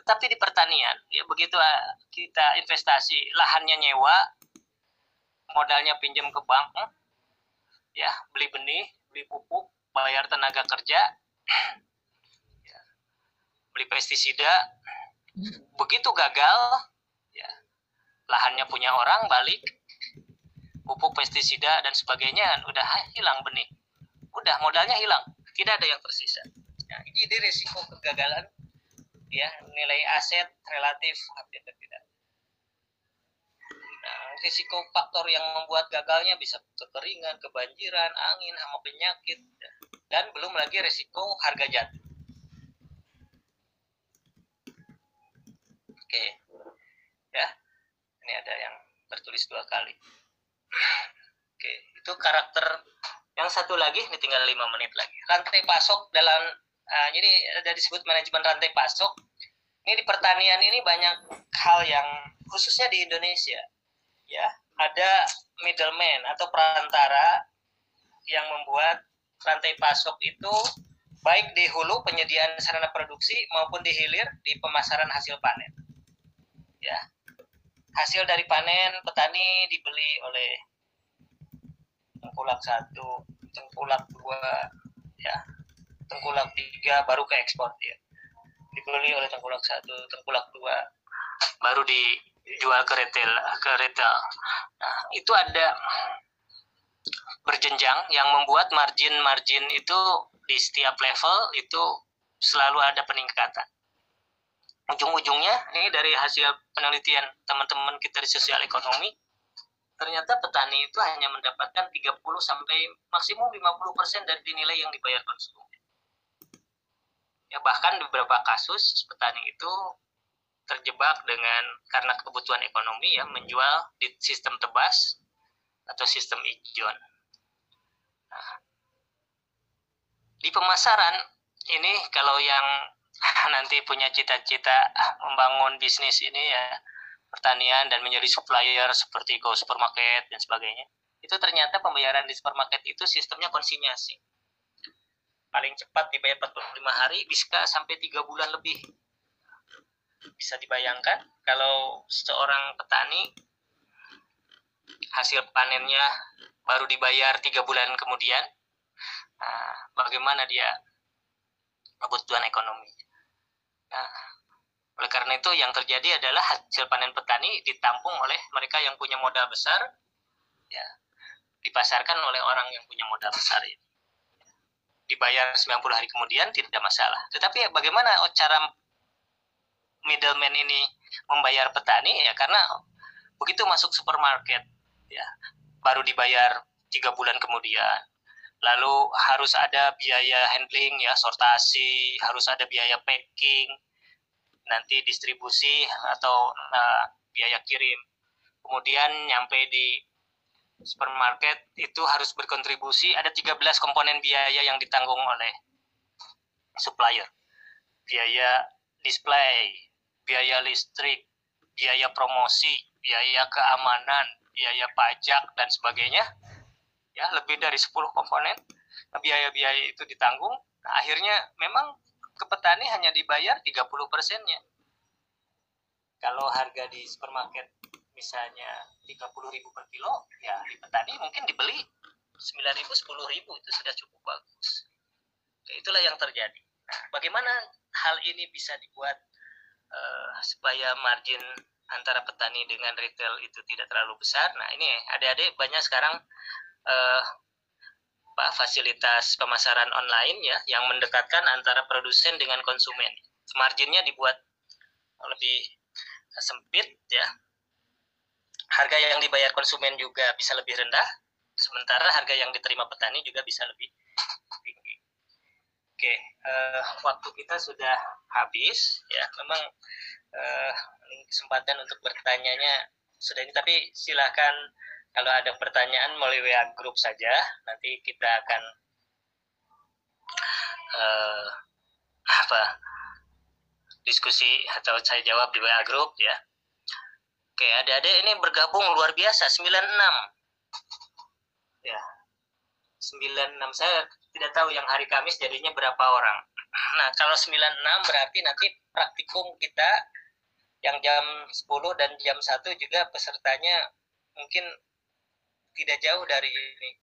Tetapi di pertanian, ya begitu ah, kita investasi, lahannya nyewa, modalnya pinjam ke bank, ya beli benih, beli pupuk, bayar tenaga kerja, beli pestisida, begitu gagal, ya lahannya punya orang, balik, pupuk pestisida dan sebagainya udah hilang benih. Udah modalnya hilang tidak ada yang tersisa. Nah, ini risiko kegagalan ya nilai aset relatif hampir tidak. Nah risiko faktor yang membuat gagalnya bisa kekeringan kebanjiran angin hama penyakit dan belum lagi risiko harga jatuh oke ya ini ada yang tertulis dua kali Oke, itu karakter yang satu lagi ini tinggal lima menit lagi. Rantai pasok dalam uh, jadi ada disebut manajemen rantai pasok. Ini di pertanian ini banyak hal yang khususnya di Indonesia ya ada middleman atau perantara yang membuat rantai pasok itu baik di hulu penyediaan sarana produksi maupun di hilir di pemasaran hasil panen. Ya, hasil dari panen petani dibeli oleh tengkulak satu, tengkulak dua, ya, tengkulak tiga baru ke ekspor ya. Dibeli oleh tengkulak satu, tengkulak dua, baru dijual ke retail, ke retail. Nah, itu ada berjenjang yang membuat margin-margin itu di setiap level itu selalu ada peningkatan ujung-ujungnya ini dari hasil penelitian teman-teman kita di sosial ekonomi ternyata petani itu hanya mendapatkan 30 sampai maksimum 50% dari nilai yang dibayar konsumen. Ya bahkan di beberapa kasus petani itu terjebak dengan karena kebutuhan ekonomi ya menjual di sistem tebas atau sistem ijon. Nah, di pemasaran ini kalau yang nanti punya cita-cita membangun bisnis ini ya pertanian dan menjadi supplier seperti go supermarket dan sebagainya. Itu ternyata pembayaran di supermarket itu sistemnya konsinyasi. Paling cepat dibayar 45 hari bisa sampai tiga bulan lebih. Bisa dibayangkan kalau seorang petani hasil panennya baru dibayar tiga bulan kemudian nah, bagaimana dia? Kebutuhan ekonomi Oleh karena itu yang terjadi adalah hasil panen petani ditampung oleh mereka yang punya modal besar, ya dipasarkan oleh orang yang punya modal besar ini. Dibayar 90 hari kemudian tidak masalah. Tetapi ya bagaimana cara middleman ini membayar petani ya karena begitu masuk supermarket ya baru dibayar tiga bulan kemudian lalu harus ada biaya handling ya sortasi harus ada biaya packing nanti distribusi atau uh, biaya kirim kemudian nyampe di supermarket itu harus berkontribusi ada 13 komponen biaya yang ditanggung oleh supplier biaya display biaya listrik, biaya promosi, biaya keamanan, biaya pajak dan sebagainya. Ya, lebih dari 10 komponen. Nah, biaya-biaya itu ditanggung. Nah, akhirnya memang ke petani hanya dibayar 30 persennya. Kalau harga di supermarket misalnya 30 ribu per kilo, ya di petani mungkin dibeli 9 ribu, 10 ribu itu sudah cukup bagus. Ya, itulah yang terjadi. Nah, bagaimana hal ini bisa dibuat uh, supaya margin antara petani dengan retail itu tidak terlalu besar? Nah, ini adik-adik banyak sekarang uh, apa, fasilitas pemasaran online ya yang mendekatkan antara produsen dengan konsumen. Marginnya dibuat lebih sempit ya. Harga yang dibayar konsumen juga bisa lebih rendah, sementara harga yang diterima petani juga bisa lebih tinggi. Oke, uh, waktu kita sudah habis ya. Memang uh, kesempatan untuk bertanyanya sudah ini, tapi silahkan kalau ada pertanyaan melalui WA grup saja, nanti kita akan uh, apa diskusi atau saya jawab di WA grup ya. Oke, adik-adik ini bergabung luar biasa 96. Ya. 96 saya tidak tahu yang hari Kamis jadinya berapa orang. Nah, kalau 96 berarti nanti praktikum kita yang jam 10 dan jam 1 juga pesertanya mungkin tidak jauh dari ini